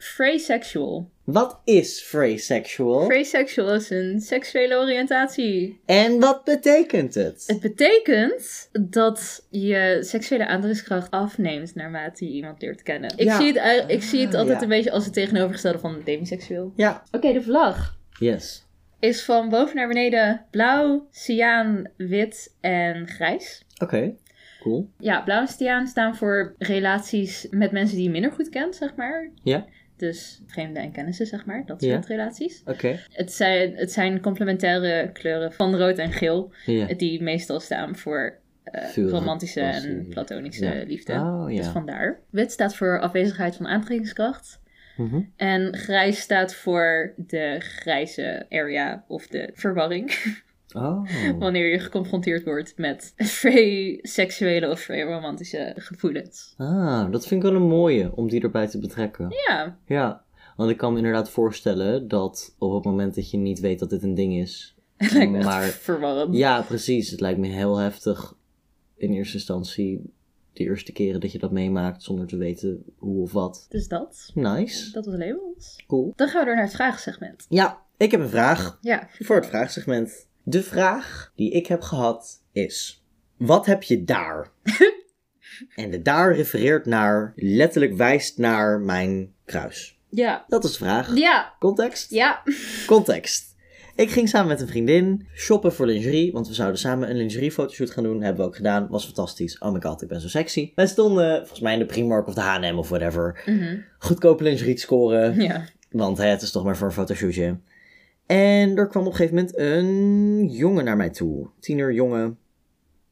Speaker 1: Frasexual.
Speaker 2: Wat is frasexual?
Speaker 1: Frasexual is een seksuele oriëntatie.
Speaker 2: En wat betekent het?
Speaker 1: Het betekent dat je seksuele aantrekkingskracht afneemt naarmate je iemand leert kennen. Ik
Speaker 2: Ja.
Speaker 1: zie het, ik zie het
Speaker 2: Ah,
Speaker 1: altijd
Speaker 2: ja.
Speaker 1: een beetje als het tegenovergestelde van demiseksueel.
Speaker 2: Ja.
Speaker 1: Oké, de vlag
Speaker 2: Yes.
Speaker 1: is van boven naar beneden blauw, cyaan, wit en grijs.
Speaker 2: Oké. Cool.
Speaker 1: Ja, blauw en cyaan staan voor relaties met mensen die je minder goed kent, zeg maar.
Speaker 2: Ja.
Speaker 1: Dus vreemden en kennissen, zeg maar. Dat soort relaties.
Speaker 2: Oké.
Speaker 1: Het zijn, het zijn complementaire kleuren van rood en geel. Die meestal staan voor eh, romantische en platonische
Speaker 2: Ja.
Speaker 1: liefde.
Speaker 2: Oh,
Speaker 1: Dus vandaar. Wit staat voor afwezigheid van aantrekkingskracht.
Speaker 2: Mhm.
Speaker 1: En grijs staat voor de grijze area of de verwarring.
Speaker 2: Oh.
Speaker 1: Wanneer je geconfronteerd wordt met vrij seksuele of vrij romantische gevoelens.
Speaker 2: Ah, dat vind ik wel een mooie om die erbij te betrekken.
Speaker 1: Ja,
Speaker 2: Ja, want ik kan me inderdaad voorstellen dat op het moment dat je niet weet dat dit een ding is.
Speaker 1: het lijkt me
Speaker 2: Maar-
Speaker 1: verwarrend.
Speaker 2: Ja, precies. Het lijkt me heel heftig in eerste instantie de eerste keren dat je dat meemaakt zonder te weten hoe of wat.
Speaker 1: Dus dat.
Speaker 2: Nice.
Speaker 1: Dat was labels.
Speaker 2: Cool.
Speaker 1: Dan gaan we door naar het vraagsegment.
Speaker 2: Ja, ik heb een vraag
Speaker 1: Ja.
Speaker 2: voor het vraagsegment. De vraag die ik heb gehad is: Wat heb je daar? en de daar refereert naar, letterlijk wijst naar mijn kruis.
Speaker 1: Ja.
Speaker 2: Dat is de vraag.
Speaker 1: Ja.
Speaker 2: Context?
Speaker 1: Ja.
Speaker 2: Context. Ik ging samen met een vriendin shoppen voor lingerie, want we zouden samen een lingerie fotoshoot gaan doen. Hebben we ook gedaan, was fantastisch. Oh my god, ik ben zo sexy. Wij stonden volgens mij in de Primark of de H&M of whatever.
Speaker 1: Mhm.
Speaker 2: Goedkope lingerie te scoren,
Speaker 1: Ja.
Speaker 2: want hè, het is toch maar voor een fotoshootje. En er kwam op een gegeven moment een jongen naar mij toe. Tiener jongen.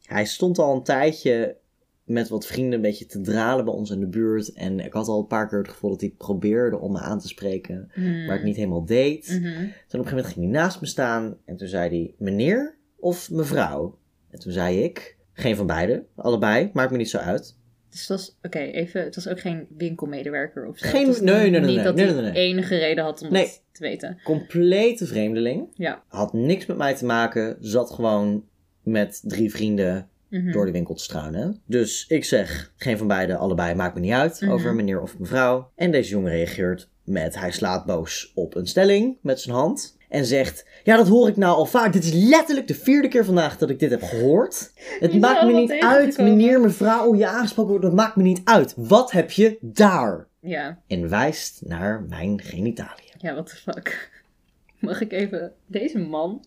Speaker 2: Hij stond al een tijdje met wat vrienden een beetje te dralen bij ons in de buurt. En ik had al een paar keer het gevoel dat hij probeerde om me aan te spreken.
Speaker 1: Mhm.
Speaker 2: Maar het niet helemaal deed.
Speaker 1: Mhm.
Speaker 2: Toen op een gegeven moment ging hij naast me staan en toen zei hij meneer of mevrouw? En toen zei ik, geen van beide, allebei, maakt me niet zo uit.
Speaker 1: Dus het was, oké, even, het was ook geen winkelmedewerker of zo.
Speaker 2: Geen- nee, nee, nee,
Speaker 1: Niet
Speaker 2: nee,
Speaker 1: dat
Speaker 2: nee,
Speaker 1: hij
Speaker 2: nee, nee.
Speaker 1: enige reden had om het te weten.
Speaker 2: Complete vreemdeling,
Speaker 1: Ja.
Speaker 2: had niks met mij te maken, zat gewoon met drie vrienden
Speaker 1: Mhm.
Speaker 2: door de winkel te struinen. Dus ik zeg, geen van beide, allebei, maakt me niet uit,
Speaker 1: Mhm.
Speaker 2: over meneer of mevrouw. En deze jongen reageert met, hij slaat boos op een stelling met zijn hand. En zegt, ja dat hoor ik nou al vaak. Dit is letterlijk de vierde keer vandaag dat ik dit heb gehoord. Het
Speaker 1: Je
Speaker 2: maakt me niet uit, meneer, mevrouw, hoe je aangesproken wordt. Dat maakt me niet uit. Wat heb je daar?
Speaker 1: Ja.
Speaker 2: En wijst naar mijn genitaliën.
Speaker 1: Ja, what the fuck. Mag ik even... Deze man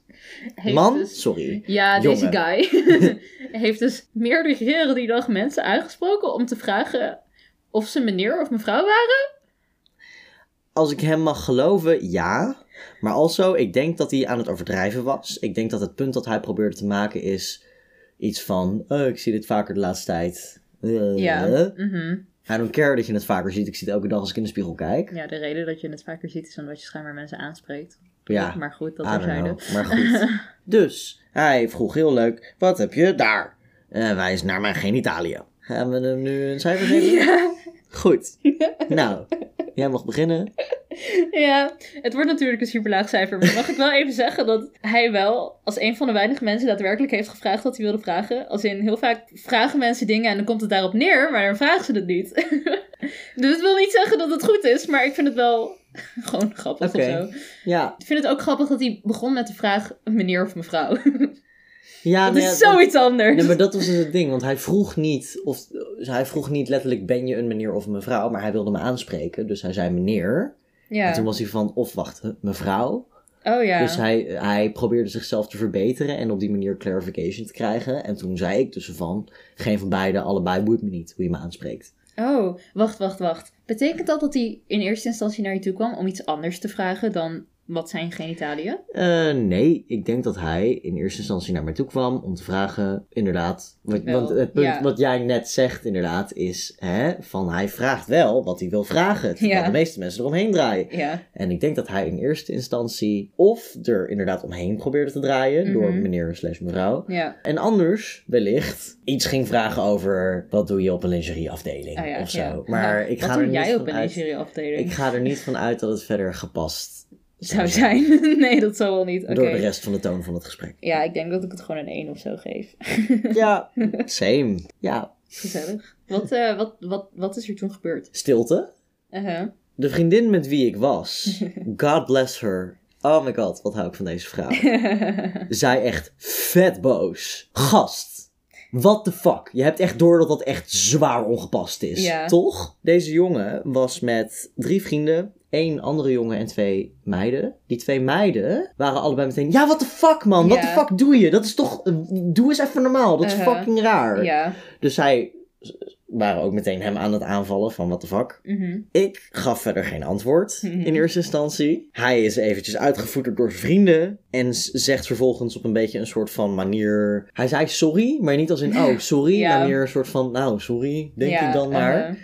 Speaker 1: heeft
Speaker 2: Man,
Speaker 1: dus-
Speaker 2: sorry.
Speaker 1: Ja, deze guy heeft dus meerdere keren die dag mensen aangesproken om te vragen of ze meneer of mevrouw waren.
Speaker 2: Als ik hem mag geloven, ja. Maar also, ik denk dat hij aan het overdrijven was. Ik denk dat het punt dat hij probeerde te maken is iets van... Oh, ik zie dit vaker de laatste tijd. Eh,
Speaker 1: Ja. Mhm.
Speaker 2: I don't care dat je het vaker ziet. Ik zie het elke dag als ik in de spiegel kijk.
Speaker 1: Ja, de reden dat je het vaker ziet is omdat je schijnbaar mensen aanspreekt.
Speaker 2: Ja,
Speaker 1: Maar goed, dat terzijde.
Speaker 2: Maar goed. dus, hij vroeg heel leuk, wat heb je daar? En wijs naar mijn genitaliën. Gaan we hem nu een cijfer geven?
Speaker 1: Ja.
Speaker 2: Goed. Nou, jij mag beginnen.
Speaker 1: Ja, het wordt natuurlijk een super laag cijfer. Maar mag ik wel even zeggen dat hij wel als een van de weinige mensen daadwerkelijk heeft gevraagd wat hij wilde vragen. Als in heel vaak vragen mensen dingen en dan komt het daarop neer, maar dan vragen ze het niet. dus het wil niet zeggen dat het goed is, maar ik vind het wel gewoon grappig of zo.
Speaker 2: Ja,
Speaker 1: Ik vind het ook grappig dat hij begon met de vraag meneer of mevrouw.
Speaker 2: Ja,
Speaker 1: dat is zoiets anders.
Speaker 2: Nee, maar dat was dus het ding, want hij vroeg niet, of hij vroeg niet letterlijk ben je een meneer of een mevrouw, maar hij wilde me aanspreken, dus hij zei meneer.
Speaker 1: ja.
Speaker 2: En toen was hij van, of wacht, mevrouw.
Speaker 1: Oh ja.
Speaker 2: Dus hij, hij probeerde zichzelf te verbeteren en op die manier clarification te krijgen. En toen zei ik tussen van, geen van beide, allebei boeit me niet hoe je me aanspreekt.
Speaker 1: Oh, wacht, wacht, wacht. Betekent dat dat hij in eerste instantie naar je toe kwam om iets anders te vragen dan wat zijn genitaliën?
Speaker 2: Eh, nee, ik denk dat hij in eerste instantie naar mij toe kwam om te vragen, inderdaad. Want, het punt
Speaker 1: ja.
Speaker 2: wat jij net zegt, inderdaad, is hè, van hij vraagt wel wat hij wil vragen. Terwijl
Speaker 1: Ja.
Speaker 2: de meeste mensen eromheen draaien.
Speaker 1: Ja.
Speaker 2: En ik denk dat hij in eerste instantie of er inderdaad omheen probeerde te draaien door
Speaker 1: Mhm.
Speaker 2: meneer slash mevrouw.
Speaker 1: Ja.
Speaker 2: En anders wellicht iets ging vragen over wat doe je op een lingerieafdeling
Speaker 1: ja,
Speaker 2: of zo.
Speaker 1: ja.
Speaker 2: Maar
Speaker 1: Ja.
Speaker 2: ik
Speaker 1: Wat
Speaker 2: ga
Speaker 1: doe
Speaker 2: er niet
Speaker 1: jij op een lingerieafdeling?
Speaker 2: Ik ga er niet van uit dat het verder gepast
Speaker 1: Zou zijn. nee, dat zal wel niet. Oké.
Speaker 2: door de rest van de toon van het gesprek.
Speaker 1: Ja, ik denk dat ik het gewoon een 1 of zo geef.
Speaker 2: Ja, same. Ja,
Speaker 1: Gezellig. Wat, eh, wat, wat, wat is er toen gebeurd?
Speaker 2: stilte.
Speaker 1: Uh-huh.
Speaker 2: De vriendin met wie ik was, God bless her. Oh my god, wat hou ik van deze vrouw. Zij echt vet boos. Gast. What the fuck? Je hebt echt door dat dat echt zwaar ongepast is.
Speaker 1: Ja.
Speaker 2: Toch? Deze jongen was met drie vrienden. één andere jongen en twee meiden. Die twee meiden waren allebei meteen... Ja, what the fuck man? What the fuck doe je? Dat is toch... Doe eens even normaal. Dat is
Speaker 1: Uh-huh.
Speaker 2: fucking raar.
Speaker 1: ja.
Speaker 2: Dus zij waren ook meteen hem aan het aanvallen van what the fuck.
Speaker 1: Mhm.
Speaker 2: Ik gaf verder geen antwoord
Speaker 1: Mhm.
Speaker 2: in eerste instantie. Hij is eventjes uitgevoerd door vrienden. En zegt vervolgens op een beetje een soort van manier... Hij zei sorry, maar niet als in oh sorry.
Speaker 1: Ja.
Speaker 2: Maar meer een soort van nou sorry, denk
Speaker 1: Ja,
Speaker 2: ik dan maar.
Speaker 1: uh-huh.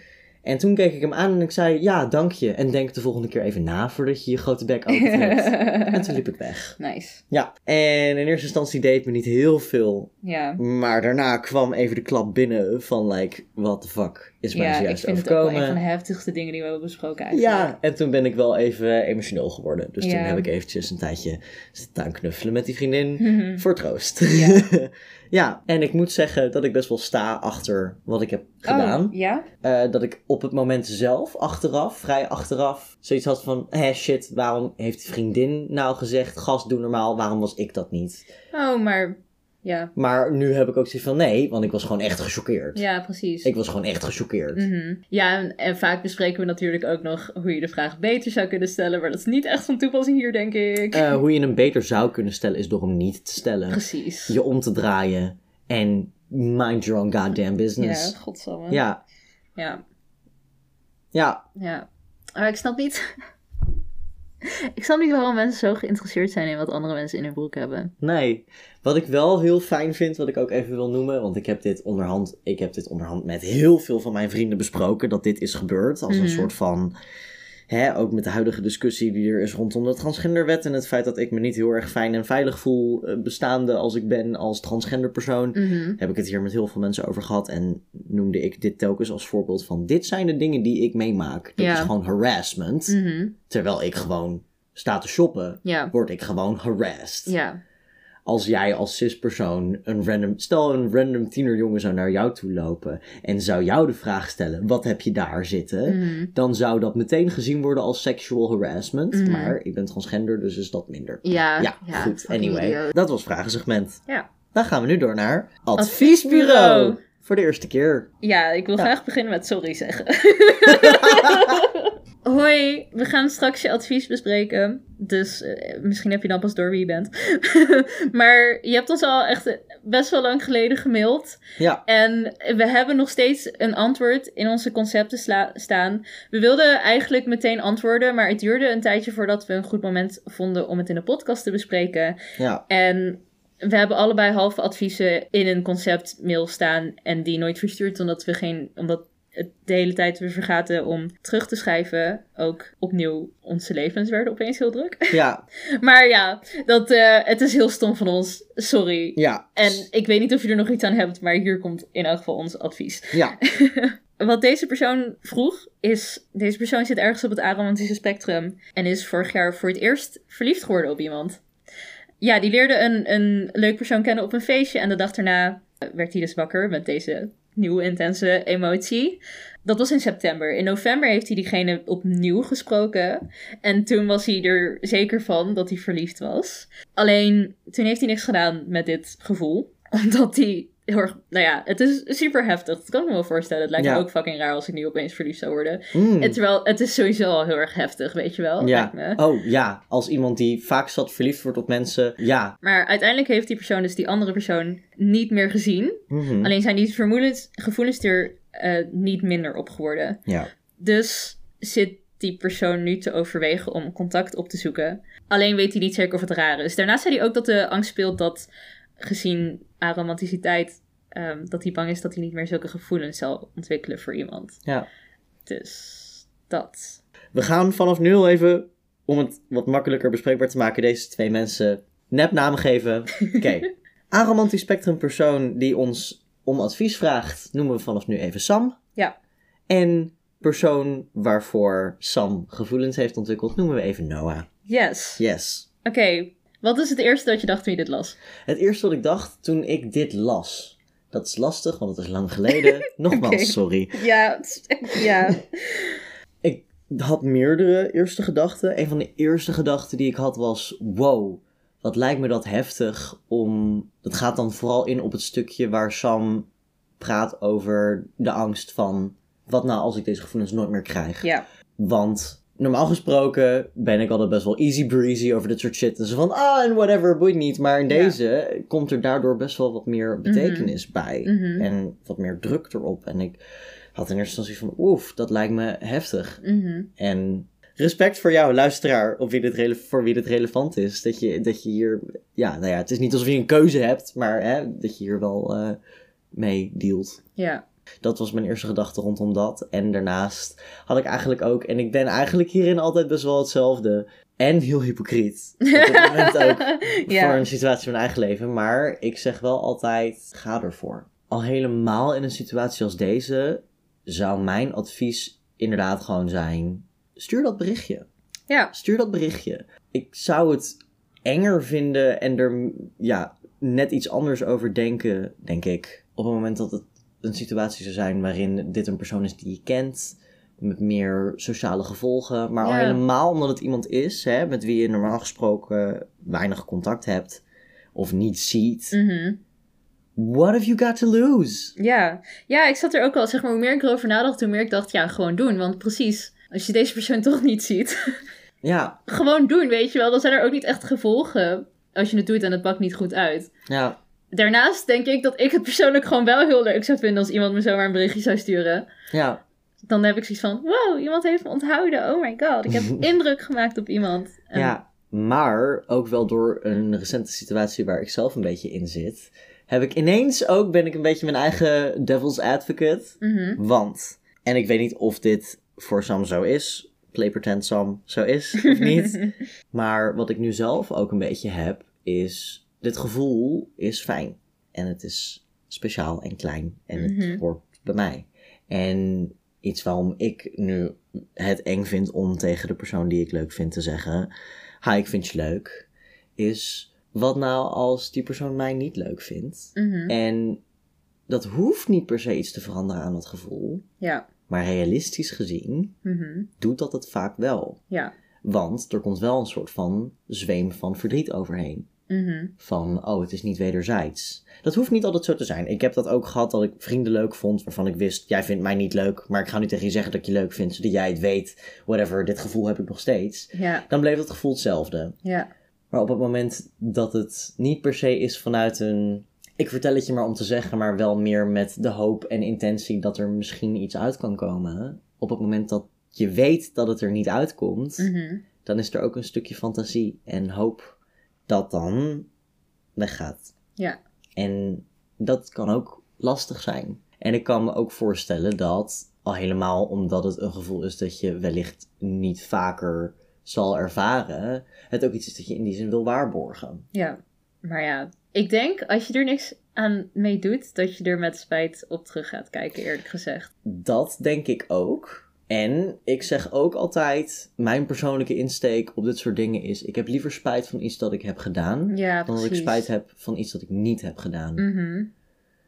Speaker 2: En toen keek ik hem aan en ik zei, ja, dank je. En denk de volgende keer even na voordat je je grote bek opentrekt. en toen liep ik weg.
Speaker 1: Nice.
Speaker 2: Ja, en in eerste instantie deed het me niet heel veel.
Speaker 1: Ja.
Speaker 2: Maar daarna kwam even de klap binnen van, like, what the fuck is mij
Speaker 1: Ja, ik
Speaker 2: zojuist
Speaker 1: vind het ook wel
Speaker 2: overkomen?
Speaker 1: een van de heftigste dingen die we hebben besproken eigenlijk.
Speaker 2: Ja, en toen ben ik wel even emotioneel geworden. Dus toen
Speaker 1: Ja.
Speaker 2: heb ik eventjes een tijdje staan knuffelen met die vriendin.
Speaker 1: Mhm.
Speaker 2: Voor troost.
Speaker 1: Ja.
Speaker 2: ja, en ik moet zeggen dat ik best wel sta achter wat ik heb gedaan.
Speaker 1: Oh, ja?
Speaker 2: Eh, dat ik op het moment zelf, achteraf, vrij achteraf, zoiets had van... Hé, shit, waarom heeft die vriendin nou gezegd... Gast, doe normaal, waarom was ik dat niet?
Speaker 1: Oh, maar... Ja.
Speaker 2: Maar nu heb ik ook zoiets van... Nee, want ik was gewoon echt gechoqueerd.
Speaker 1: Ja, precies.
Speaker 2: Ik was gewoon echt gechoqueerd.
Speaker 1: Mhm. Ja, en, en vaak bespreken we natuurlijk ook nog hoe je de vraag beter zou kunnen stellen. Maar dat is niet echt van toepassing hier, denk ik.
Speaker 2: Eh, hoe je hem beter zou kunnen stellen, is door hem niet te stellen.
Speaker 1: Precies.
Speaker 2: Je om te draaien en mind your own goddamn
Speaker 1: Ja,
Speaker 2: business.
Speaker 1: godsamme.
Speaker 2: Ja,
Speaker 1: Ja.
Speaker 2: ja.
Speaker 1: Ja. Maar ik snap niet... ik snap niet waarom mensen zo geïnteresseerd zijn in wat andere mensen in hun broek hebben.
Speaker 2: Nee. Wat ik wel heel fijn vind, wat ik ook even wil noemen, want ik heb dit onderhand, ik heb dit onderhand met heel veel van mijn vrienden besproken, dat dit is gebeurd. Als
Speaker 1: Mhm.
Speaker 2: een soort van, hè, ook met de huidige discussie die er is rondom de transgenderwet en het feit dat ik me niet heel erg fijn en veilig voel, eh, bestaande als ik ben als transgender persoon.
Speaker 1: Mhm.
Speaker 2: Heb ik het hier met heel veel mensen over gehad en noemde ik dit telkens als voorbeeld van, dit zijn de dingen die ik meemaak. Dit
Speaker 1: Ja.
Speaker 2: is gewoon harassment.
Speaker 1: Mhm.
Speaker 2: Terwijl ik gewoon sta te shoppen,
Speaker 1: Ja.
Speaker 2: word ik gewoon harassed
Speaker 1: Ja.
Speaker 2: Als jij als cispersoon een random... Stel een random tienerjongen zou naar jou toe lopen en zou jou de vraag stellen, wat heb je daar zitten?
Speaker 1: Mhm.
Speaker 2: Dan zou dat meteen gezien worden als sexual harassment.
Speaker 1: Mhm.
Speaker 2: Maar ik ben transgender, dus is dat minder.
Speaker 1: Ja.
Speaker 2: Ja, goed. Anyway, dat was vragensegment.
Speaker 1: Ja.
Speaker 2: Dan gaan we nu door naar
Speaker 1: Adviesbureau.
Speaker 2: adviesbureau. Voor de eerste keer.
Speaker 1: Ja, ik wil
Speaker 2: Ja.
Speaker 1: graag beginnen met sorry zeggen. Hoi, we gaan straks je advies bespreken. Dus eh, misschien heb je dan pas door wie je bent. maar je hebt ons al echt best wel lang geleden gemaild.
Speaker 2: Ja,
Speaker 1: En we hebben nog steeds een antwoord in onze concepten staan. We wilden eigenlijk meteen antwoorden, maar het duurde een tijdje voordat we een goed moment vonden om het in de podcast te bespreken.
Speaker 2: ja,
Speaker 1: En we hebben allebei halve adviezen in een conceptmail staan en die nooit verstuurd omdat we geen, omdat het de hele tijd we vergaten om terug te schrijven. Ook opnieuw onze levens werden opeens heel druk.
Speaker 2: ja,
Speaker 1: Maar ja, dat, eh, het is heel stom van ons. Sorry.
Speaker 2: ja.
Speaker 1: En ik weet niet of je er nog iets aan hebt, maar hier komt in elk geval ons advies.
Speaker 2: Ja,
Speaker 1: Wat deze persoon vroeg is, deze persoon zit ergens op het aromantische spectrum en is vorig jaar voor het eerst verliefd geworden op iemand. Ja, die leerde een, een leuk persoon kennen op een feestje en de dag daarna werd hij dus wakker met deze nieuwe intense emotie. Dat was in september. In november heeft hij diegene opnieuw gesproken. En toen was hij er zeker van dat hij verliefd was. Alleen toen heeft hij niks gedaan met dit gevoel. Omdat hij heel erg. Nou ja, het is super heftig. Dat kan ik me wel voorstellen. Het lijkt
Speaker 2: Ja.
Speaker 1: me ook fucking raar als ik nu opeens verliefd zou worden.
Speaker 2: Mm.
Speaker 1: En terwijl het is sowieso al heel erg heftig, weet je wel.
Speaker 2: ja. Oh ja, als iemand die vaak zat verliefd wordt op mensen. Ja.
Speaker 1: Maar uiteindelijk heeft die persoon dus die andere persoon niet meer gezien.
Speaker 2: Mhm.
Speaker 1: Alleen zijn die vermoedens, gevoelens er eh, niet minder op geworden.
Speaker 2: Ja.
Speaker 1: Dus zit die persoon nu te overwegen om contact op te zoeken. Alleen weet hij niet zeker of het raar is. Daarnaast zei hij ook dat de angst speelt dat gezien aromanticiteit... ehm, dat hij bang is dat hij niet meer zulke gevoelens zal ontwikkelen voor iemand.
Speaker 2: Ja.
Speaker 1: Dus dat.
Speaker 2: We gaan vanaf nu al even, om het wat makkelijker bespreekbaar te maken, deze twee mensen nepnamen geven. Oké. Aromantisch spectrum persoon die ons om advies vraagt, noemen we vanaf nu even Sam.
Speaker 1: Ja.
Speaker 2: En persoon waarvoor Sam gevoelens heeft ontwikkeld, noemen we even Noah.
Speaker 1: Yes.
Speaker 2: Yes.
Speaker 1: Oké, wat is het eerste dat je dacht toen je dit las?
Speaker 2: Het eerste wat ik dacht toen ik dit las. Dat is lastig, want het is lang geleden. Nogmaals, sorry.
Speaker 1: Ja, ja.
Speaker 2: Ik had meerdere eerste gedachten. Een van de eerste gedachten die ik had was: wow, wat lijkt me dat heftig om. Dat gaat dan vooral in op het stukje waar Sam praat over de angst van. Wat nou als ik deze gevoelens nooit meer krijg?
Speaker 1: ja.
Speaker 2: Want normaal gesproken ben ik altijd best wel easy breezy over dit soort shit. En zo van, ah, en whatever, boeit niet. Maar in
Speaker 1: Ja.
Speaker 2: deze komt er daardoor best wel wat meer betekenis bij.
Speaker 1: Mhm.
Speaker 2: En wat meer druk erop. En ik had in eerste instantie van, oef, dat lijkt me heftig.
Speaker 1: Mhm.
Speaker 2: En respect voor jou, luisteraar, op wie dit voor wie dit relevant is. Dat je, dat je hier, ja, nou ja, het is niet alsof je een keuze hebt, maar hè, dat je hier wel eh, mee dealt.
Speaker 1: Ja.
Speaker 2: Dat was mijn eerste gedachte rondom dat. En daarnaast had ik eigenlijk ook, en ik ben eigenlijk hierin altijd best wel hetzelfde. En heel hypocriet. Op dit moment ook
Speaker 1: Ja.
Speaker 2: voor een situatie in mijn eigen leven. Maar ik zeg wel altijd, ga ervoor. Al helemaal in een situatie als deze, zou mijn advies inderdaad gewoon zijn, stuur dat berichtje.
Speaker 1: Ja.
Speaker 2: Stuur dat berichtje. Ik zou het enger vinden en er ja, net iets anders over denken, denk ik. Op het moment dat het een situatie zou zijn waarin dit een persoon is die je kent, met meer sociale gevolgen. Maar al
Speaker 1: Ja.
Speaker 2: helemaal omdat het iemand is hè, met wie je normaal gesproken weinig contact hebt of niet ziet.
Speaker 1: Mhm.
Speaker 2: What have you got to lose?
Speaker 1: Ja. ja, ik zat er ook al, zeg maar, hoe meer ik erover nadacht, hoe meer ik dacht, ja, gewoon doen. Want precies, als je deze persoon toch niet ziet,
Speaker 2: Ja,
Speaker 1: gewoon doen, weet je wel. Dan zijn er ook niet echt gevolgen als je het doet en het pakt niet goed uit.
Speaker 2: ja,
Speaker 1: Daarnaast denk ik dat ik het persoonlijk gewoon wel heel leuk zou vinden als iemand me zomaar een berichtje zou sturen.
Speaker 2: ja.
Speaker 1: Dan heb ik zoiets van, wow, iemand heeft me onthouden. Oh my god, ik heb indruk gemaakt op iemand. En-
Speaker 2: Ja, maar ook wel door een recente situatie waar ik zelf een beetje in zit, heb ik ineens ook, ben ik een beetje mijn eigen devil's advocate.
Speaker 1: Mhm.
Speaker 2: Want, en ik weet niet of dit voor Sam zo is, play pretend Sam zo is of niet, maar wat ik nu zelf ook een beetje heb, is dit gevoel is fijn. En het is speciaal en klein en het
Speaker 1: Mhm.
Speaker 2: hoort bij mij. En iets waarom ik nu het eng vind om tegen de persoon die ik leuk vind te zeggen: Hi, ik vind je leuk. Is wat nou als die persoon mij niet leuk vindt?
Speaker 1: Mhm.
Speaker 2: En dat hoeft niet per se iets te veranderen aan dat gevoel.
Speaker 1: Ja.
Speaker 2: Maar realistisch gezien
Speaker 1: Mhm.
Speaker 2: doet dat het vaak wel.
Speaker 1: Ja.
Speaker 2: Want er komt wel een soort van zweem van verdriet overheen.
Speaker 1: Mhm.
Speaker 2: Van, oh, het is niet wederzijds. Dat hoeft niet altijd zo te zijn. Ik heb dat ook gehad dat ik vrienden leuk vond waarvan ik wist, jij vindt mij niet leuk, maar ik ga nu tegen je zeggen dat ik je leuk vind, zodat jij het weet. Whatever, dit gevoel heb ik nog steeds.
Speaker 1: Ja.
Speaker 2: Dan bleef dat gevoel hetzelfde.
Speaker 1: Ja.
Speaker 2: Maar op het moment dat het niet per se is vanuit een. Ik vertel het je maar om te zeggen, maar wel meer met de hoop en intentie dat er misschien iets uit kan komen. Op het moment dat je weet dat het er niet uitkomt,
Speaker 1: Mhm.
Speaker 2: dan is er ook een stukje fantasie en hoop dat dan weggaat.
Speaker 1: Ja.
Speaker 2: En dat kan ook lastig zijn. En ik kan me ook voorstellen dat, al helemaal omdat het een gevoel is dat je wellicht niet vaker zal ervaren, het ook iets is dat je in die zin wil waarborgen.
Speaker 1: Ja. Maar ja, ik denk als je er niks aan mee doet, dat je er met spijt op terug gaat kijken, eerlijk gezegd.
Speaker 2: Dat denk ik ook. En ik zeg ook altijd, mijn persoonlijke insteek op dit soort dingen is, ik heb liever spijt van iets dat ik heb gedaan,
Speaker 1: Ja,
Speaker 2: dan dat ik spijt heb van iets dat ik niet heb gedaan.
Speaker 1: Mhm.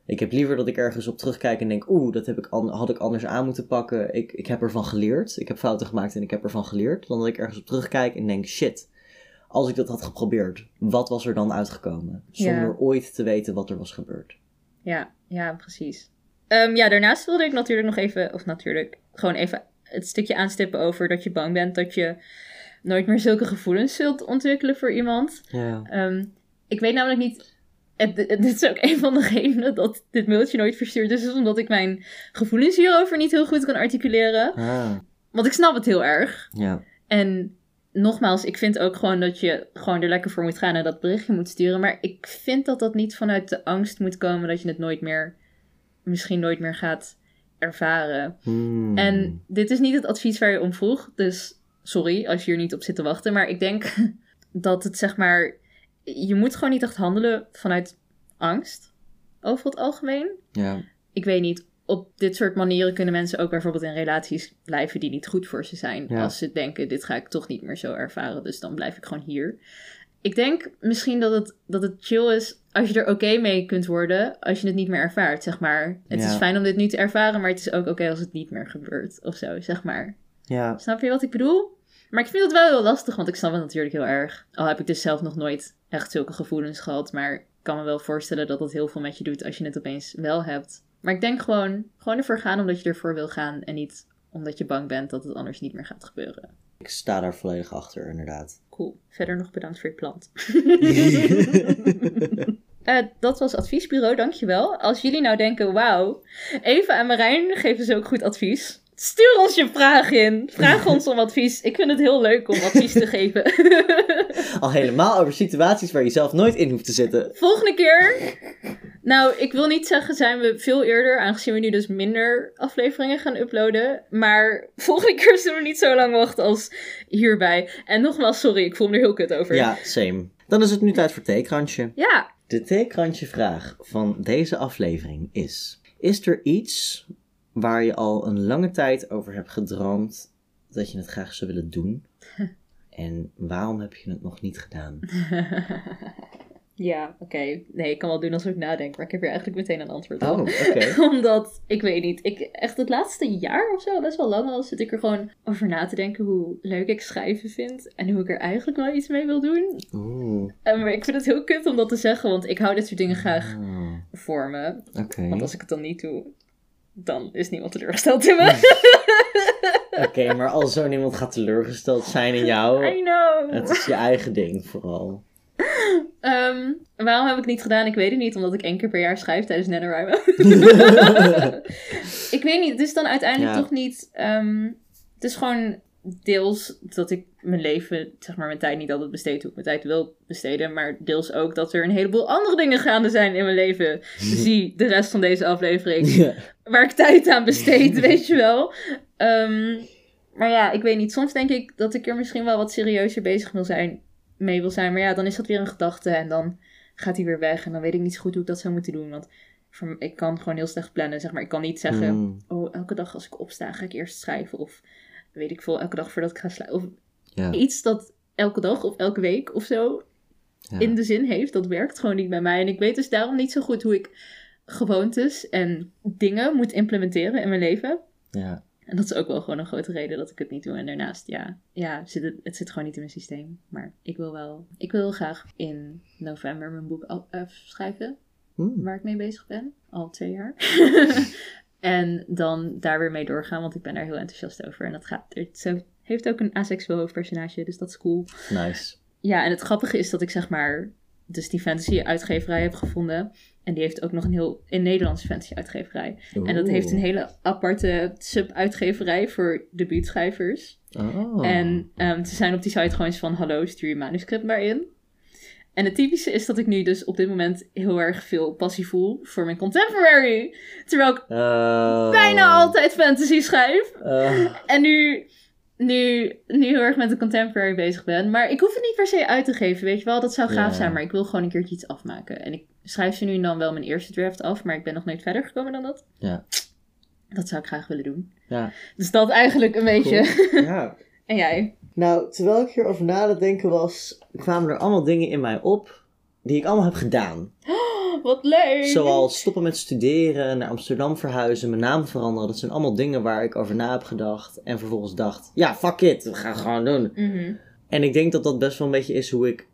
Speaker 2: Ik heb liever dat ik ergens op terugkijk en denk, oeh, dat heb ik had ik anders aan moeten pakken. Ik, ik heb ervan geleerd. Ik heb fouten gemaakt en ik heb ervan geleerd. Dan dat ik ergens op terugkijk en denk, shit, als ik dat had geprobeerd, wat was er dan uitgekomen? Zonder
Speaker 1: Ja.
Speaker 2: ooit te weten wat er was gebeurd.
Speaker 1: Ja, ja, precies. Ehm, ja, daarnaast wilde ik natuurlijk nog even, of natuurlijk, gewoon even het stukje aanstippen over dat je bang bent dat je nooit meer zulke gevoelens zult ontwikkelen voor iemand.
Speaker 2: Ja.
Speaker 1: Ehm, ik weet namelijk niet. Het, het- dit is ook een van de redenen dat dit mailtje nooit verstuurd is, is omdat ik mijn gevoelens hierover niet heel goed kan articuleren.
Speaker 2: Ah,
Speaker 1: Want ik snap het heel erg.
Speaker 2: ja.
Speaker 1: En nogmaals, ik vind ook gewoon dat je gewoon er lekker voor moet gaan en dat berichtje moet sturen. Maar ik vind dat dat niet vanuit de angst moet komen dat je het nooit meer, misschien nooit meer gaat ervaren.
Speaker 2: Hmm.
Speaker 1: En dit is niet het advies waar je om vroeg. Dus sorry als je hier niet op zit te wachten. Maar ik denk dat het zeg maar. Je moet gewoon niet echt handelen vanuit angst. Over het algemeen.
Speaker 2: Ja.
Speaker 1: Ik weet niet. Op dit soort manieren kunnen mensen ook bijvoorbeeld in relaties blijven die niet goed voor ze zijn.
Speaker 2: Ja.
Speaker 1: Als ze denken, dit ga ik toch niet meer zo ervaren. Dus dan blijf ik gewoon hier. Ik denk misschien dat het, dat het chill is als je er oké mee kunt worden. Als je het niet meer ervaart, zeg maar. Het
Speaker 2: Ja.
Speaker 1: is fijn om dit nu te ervaren, maar het is ook oké als het niet meer gebeurt. Of zo, zeg maar.
Speaker 2: Ja.
Speaker 1: Snap je wat ik bedoel? Maar ik vind het wel heel lastig, want ik snap het natuurlijk heel erg. Al heb ik dus zelf nog nooit echt zulke gevoelens gehad. Maar ik kan me wel voorstellen dat het heel veel met je doet als je het opeens wel hebt. Maar ik denk gewoon, gewoon ervoor gaan omdat je ervoor wil gaan. En niet omdat je bang bent dat het anders niet meer gaat gebeuren.
Speaker 2: Ik sta daar volledig achter, inderdaad.
Speaker 1: Cool. Verder nog bedankt voor je plant. Eh, dat was Adviesbureau, dankjewel. Als jullie nou denken, wauw, Eva en Marijn geven ze ook goed advies. Stuur ons je vraag in. Vraag ons om advies. Ik vind het heel leuk om advies te geven.
Speaker 2: Al helemaal over situaties waar je zelf nooit in hoeft te zitten.
Speaker 1: Volgende keer Nou, ik wil niet zeggen zijn we veel eerder, aangezien we nu dus minder afleveringen gaan uploaden. Maar volgende keer zullen we niet zo lang wachten als hierbij. En nogmaals, sorry, ik voel me er heel kut over.
Speaker 2: Ja, same. Dan is het nu tijd voor theekrantje.
Speaker 1: Ja.
Speaker 2: De theekrantje vraag van deze aflevering is... Is er iets waar je al een lange tijd over hebt gedroomd dat je het graag zou willen doen? En waarom heb je het nog niet gedaan?
Speaker 1: Ja, oké. Nee, ik kan wel doen alsof ik nadenk, maar ik heb hier eigenlijk meteen een antwoord op.
Speaker 2: Oh, oké.
Speaker 1: Omdat, ik weet niet, ik echt het laatste jaar of zo, best wel lang al, zit ik er gewoon over na te denken hoe leuk ik schrijven vind. En hoe ik er eigenlijk wel iets mee wil doen.
Speaker 2: Oeh.
Speaker 1: Eh, maar ik vind het heel kut om dat te zeggen, want ik hou dit soort dingen graag
Speaker 2: Oh,
Speaker 1: voor me.
Speaker 2: Oké.
Speaker 1: Want als ik het dan niet doe, dan is niemand teleurgesteld in me.
Speaker 2: Oké, maar als zo iemand gaat teleurgesteld zijn in jou,
Speaker 1: I know.
Speaker 2: het is je eigen ding vooral.
Speaker 1: Ehm, waarom heb ik het niet gedaan? Ik weet het niet, omdat ik één keer per jaar schrijf tijdens NaNoWriMo. ik weet niet, het is dan uiteindelijk
Speaker 2: Ja.
Speaker 1: toch niet... ehm, het is gewoon deels dat ik mijn leven, zeg maar mijn tijd niet altijd besteed hoe ik mijn tijd wil besteden. Maar deels ook dat er een heleboel andere dingen gaande zijn in mijn leven. Zie de rest van deze aflevering.
Speaker 2: Ja.
Speaker 1: Waar ik tijd aan besteed, weet je wel. Ehm, maar ja, ik weet niet. Soms denk ik dat ik er misschien wel wat serieuzer bezig wil zijn, mee wil zijn. Maar ja, dan is dat weer een gedachte en dan gaat hij weer weg. En dan weet ik niet zo goed hoe ik dat zou moeten doen. Want ik kan gewoon heel slecht plannen, zeg maar. Ik kan niet zeggen,
Speaker 2: Mm,
Speaker 1: oh, elke dag als ik opsta ga ik eerst schrijven. Of weet ik veel, elke dag voordat ik ga slapen. Of
Speaker 2: ja.
Speaker 1: iets dat elke dag of elke week of zo
Speaker 2: ja.
Speaker 1: in de zin heeft. Dat werkt gewoon niet bij mij. En ik weet dus daarom niet zo goed hoe ik gewoontes en dingen moet implementeren in mijn leven.
Speaker 2: Ja.
Speaker 1: En dat is ook wel gewoon een grote reden dat ik het niet doe. En daarnaast, ja, ja zit het, het zit gewoon niet in mijn systeem. Maar ik wil wel, ik wil graag in november mijn boek af- afschrijven.
Speaker 2: Mm.
Speaker 1: Waar ik mee bezig ben. Al twee jaar. en dan daar weer mee doorgaan, want ik ben daar heel enthousiast over. En dat gaat, het zo- heeft ook een asexueel hoofdpersonage, dus dat is cool.
Speaker 2: Nice.
Speaker 1: Ja, en het grappige is dat ik zeg maar dus die fantasy uitgeverij heb gevonden. En die heeft ook nog een heel in Nederlandse fantasy uitgeverij. En dat heeft een hele aparte sub-uitgeverij voor debuutschrijvers.
Speaker 2: Oh.
Speaker 1: En ehm, ze zijn op die site gewoon eens van: hallo, stuur je manuscript maar in. En het typische is dat ik nu dus op dit moment heel erg veel passie voel voor mijn contemporary. Terwijl ik
Speaker 2: Oh.
Speaker 1: bijna altijd fantasy schrijf.
Speaker 2: Oh.
Speaker 1: En nu, nu, nu heel erg met de contemporary bezig ben. Maar ik hoef het niet per se uit te geven, weet je wel. Dat zou gaaf zijn, maar ik wil gewoon een keertje iets afmaken. En ik schrijf ze nu en dan wel mijn eerste draft af, maar ik ben nog nooit verder gekomen dan dat.
Speaker 2: Ja.
Speaker 1: Dat zou ik graag willen doen.
Speaker 2: Ja.
Speaker 1: Dus dat eigenlijk een beetje.
Speaker 2: ja.
Speaker 1: En jij?
Speaker 2: Nou, terwijl ik hierover na te denken was, kwamen er allemaal dingen in mij op die ik allemaal heb gedaan.
Speaker 1: Wat leuk!
Speaker 2: Zoals stoppen met studeren, naar Amsterdam verhuizen, mijn naam veranderen. Dat zijn allemaal dingen waar ik over na heb gedacht. En vervolgens dacht, ja, fuck it, we gaan het gewoon doen.
Speaker 1: Mhm.
Speaker 2: En ik denk dat dat best wel een beetje is hoe ik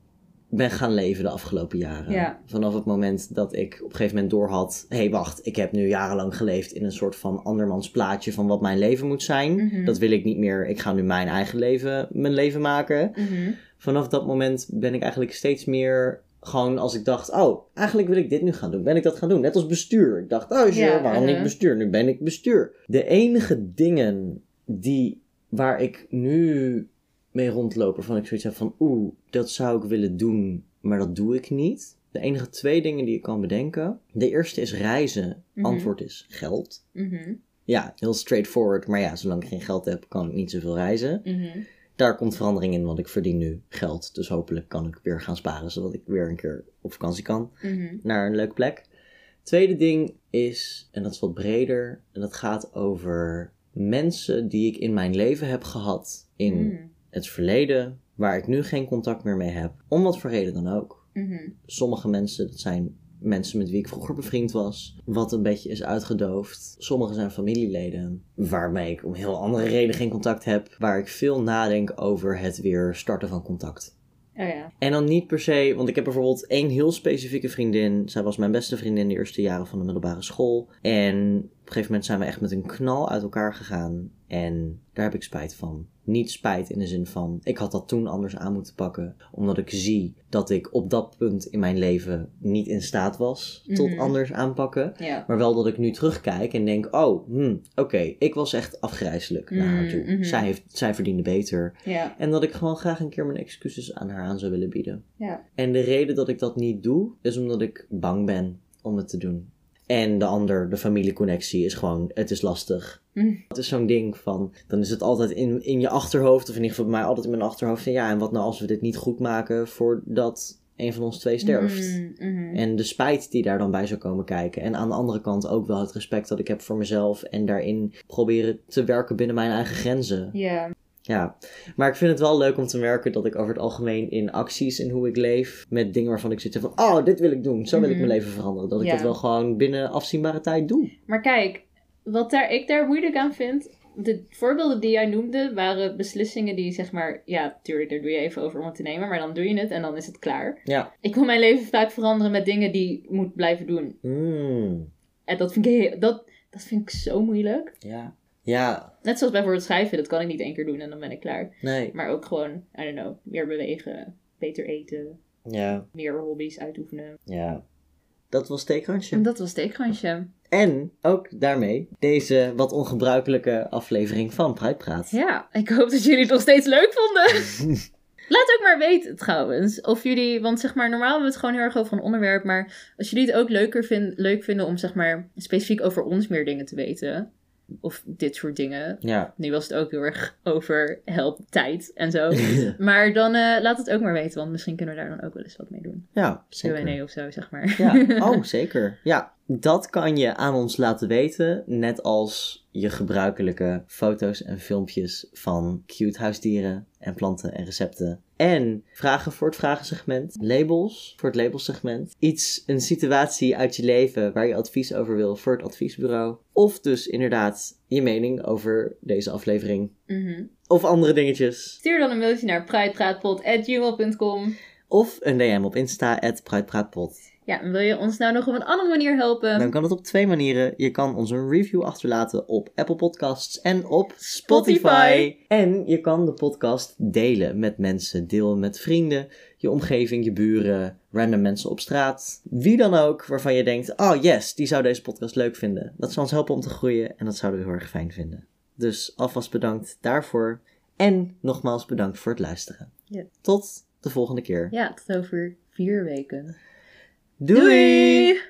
Speaker 2: ben gaan leven de afgelopen jaren.
Speaker 1: Ja.
Speaker 2: Vanaf het moment dat ik op een gegeven moment doorhad... hé, hey, wacht, ik heb nu jarenlang geleefd in een soort van andermans plaatje... van wat mijn leven moet zijn.
Speaker 1: Mhm.
Speaker 2: Dat wil ik niet meer. Ik ga nu mijn eigen leven, mijn leven maken.
Speaker 1: Mhm.
Speaker 2: Vanaf dat moment ben ik eigenlijk steeds meer... Gewoon als ik dacht, oh, eigenlijk wil ik dit nu gaan doen. Ben ik dat gaan doen? Net als bestuur. Ik dacht, oh, sure,
Speaker 1: Ja,
Speaker 2: waarom
Speaker 1: uh-huh.
Speaker 2: niet bestuur? Nu ben ik bestuur. De enige dingen die, waar ik nu mee rondloop, waarvan ik zoiets heb van, oeh, dat zou ik willen doen, maar dat doe ik niet. De enige twee dingen die ik kan bedenken. De eerste is reizen.
Speaker 1: Mhm.
Speaker 2: Antwoord is geld.
Speaker 1: Mhm.
Speaker 2: Ja, heel straightforward. Maar ja, zolang ik geen geld heb, kan ik niet zoveel reizen.
Speaker 1: Mhm.
Speaker 2: Daar komt verandering in, want ik verdien nu geld. Dus hopelijk kan ik weer gaan sparen, zodat ik weer een keer op vakantie kan naar een leuke plek. Tweede ding is, en dat is wat breder, en dat gaat over mensen die ik in mijn leven heb gehad in. Het verleden, waar ik nu geen contact meer mee heb. Om wat voor reden dan ook.
Speaker 1: Mhm.
Speaker 2: Sommige mensen, dat zijn mensen met wie ik vroeger bevriend was, wat een beetje is uitgedoofd. Sommige zijn familieleden, waarmee ik om heel andere reden geen contact heb, waar ik veel nadenk over het weer starten van contact.
Speaker 1: Oh ja.
Speaker 2: En dan niet per se, want ik heb bijvoorbeeld één heel specifieke vriendin. Zij was mijn beste vriendin de eerste jaren van de middelbare school. En een gegeven moment zijn we echt met een knal uit elkaar gegaan. En daar heb ik spijt van. Niet spijt in de zin van, ik had dat toen anders aan moeten pakken. Omdat ik zie dat ik op dat punt in mijn leven niet in staat was tot
Speaker 1: Mhm.
Speaker 2: anders aanpakken.
Speaker 1: Ja.
Speaker 2: Maar wel dat ik nu terugkijk en denk, oh, hm, oké, ik was echt afgrijzelijk naar haar toe.
Speaker 1: Mhm.
Speaker 2: Zij, heeft, zij verdiende beter.
Speaker 1: Ja.
Speaker 2: En dat ik gewoon graag een keer mijn excuses aan haar aan zou willen bieden.
Speaker 1: Ja.
Speaker 2: En de reden dat ik dat niet doe, is omdat ik bang ben om het te doen. En de ander, de familieconnectie, is gewoon, het is lastig.
Speaker 1: Mm.
Speaker 2: Het is zo'n ding van, dan is het altijd in, in je achterhoofd, of in ieder geval bij mij altijd in mijn achterhoofd. Van, ja, en wat nou als we dit niet goed maken voordat een van ons twee sterft?
Speaker 1: Mm, mhm.
Speaker 2: En de spijt die daar dan bij zou komen kijken. En aan de andere kant ook wel het respect dat ik heb voor mezelf. En daarin proberen te werken binnen mijn eigen grenzen.
Speaker 1: Ja.
Speaker 2: Ja, maar ik vind het wel leuk om te merken dat ik over het algemeen in acties en hoe ik leef, met dingen waarvan ik zit van, oh, dit wil ik doen, zo wil ik
Speaker 1: Mhm.
Speaker 2: mijn leven veranderen. Dat ik
Speaker 1: Ja.
Speaker 2: dat wel gewoon binnen afzienbare tijd doe.
Speaker 1: Maar kijk, wat daar, ik daar moeilijk aan vind. De voorbeelden die jij noemde waren beslissingen die zeg maar. Ja, tuurlijk, daar doe je even over om het te nemen. Maar dan doe je het en dan is het klaar.
Speaker 2: Ja.
Speaker 1: Ik wil mijn leven vaak veranderen met dingen die ik moet blijven doen.
Speaker 2: Mm.
Speaker 1: En dat vind ik, dat, dat vind ik zo moeilijk.
Speaker 2: Ja. Ja,
Speaker 1: Net zoals bijvoorbeeld schrijven, dat kan ik niet één keer doen en dan ben ik klaar.
Speaker 2: nee.
Speaker 1: Maar ook gewoon, I don't know, meer bewegen, beter eten,
Speaker 2: Ja,
Speaker 1: meer hobby's uitoefenen.
Speaker 2: ja. Dat was Steekrandje.
Speaker 1: Dat was steekkransje.
Speaker 2: En ook daarmee deze wat ongebruikelijke aflevering van Pruitpraat.
Speaker 1: Ja, ik hoop dat jullie het nog steeds leuk vonden. Laat ook maar weten trouwens. Of jullie, want zeg maar, normaal hebben we het gewoon heel erg over een onderwerp. Maar als jullie het ook leuker vind, leuk vinden om zeg maar specifiek over ons meer dingen te weten. Of dit soort dingen.
Speaker 2: Ja.
Speaker 1: Nu was het ook heel erg over help, tijd en zo. Maar dan eh, laat het ook maar weten, want misschien kunnen we daar dan ook wel eens wat mee doen.
Speaker 2: ja, zeker.
Speaker 1: Q&A of zo, zeg maar.
Speaker 2: Ja, oh zeker. Ja, dat kan je aan ons laten weten. Net als je gebruikelijke foto's en filmpjes van cute huisdieren en planten en recepten. En vragen voor het vragensegment. Labels voor het labelsegment. Iets, een situatie uit je leven waar je advies over wil voor het adviesbureau. Of dus inderdaad je mening over deze aflevering.
Speaker 1: Mhm.
Speaker 2: Of andere dingetjes.
Speaker 1: Stuur dan een mailtje naar pruitpraatpot.gmail.com.
Speaker 2: Of een DM op Insta, at Pruitpraatpot.
Speaker 1: Ja, en wil je ons nou nog op een andere manier helpen?
Speaker 2: Dan kan het op twee manieren. Je kan ons een review achterlaten op Apple Podcasts en op Spotify.
Speaker 1: Spotify.
Speaker 2: En je kan de podcast delen met mensen. Deel met vrienden, je omgeving, je buren, random mensen op straat. Wie dan ook waarvan je denkt, oh yes, die zou deze podcast leuk vinden. Dat zou ons helpen om te groeien en dat zouden we heel erg fijn vinden. Dus alvast bedankt daarvoor. En nogmaals bedankt voor het luisteren.
Speaker 1: Ja.
Speaker 2: Tot de volgende keer.
Speaker 1: Ja, tot over vier weken.
Speaker 2: Doei!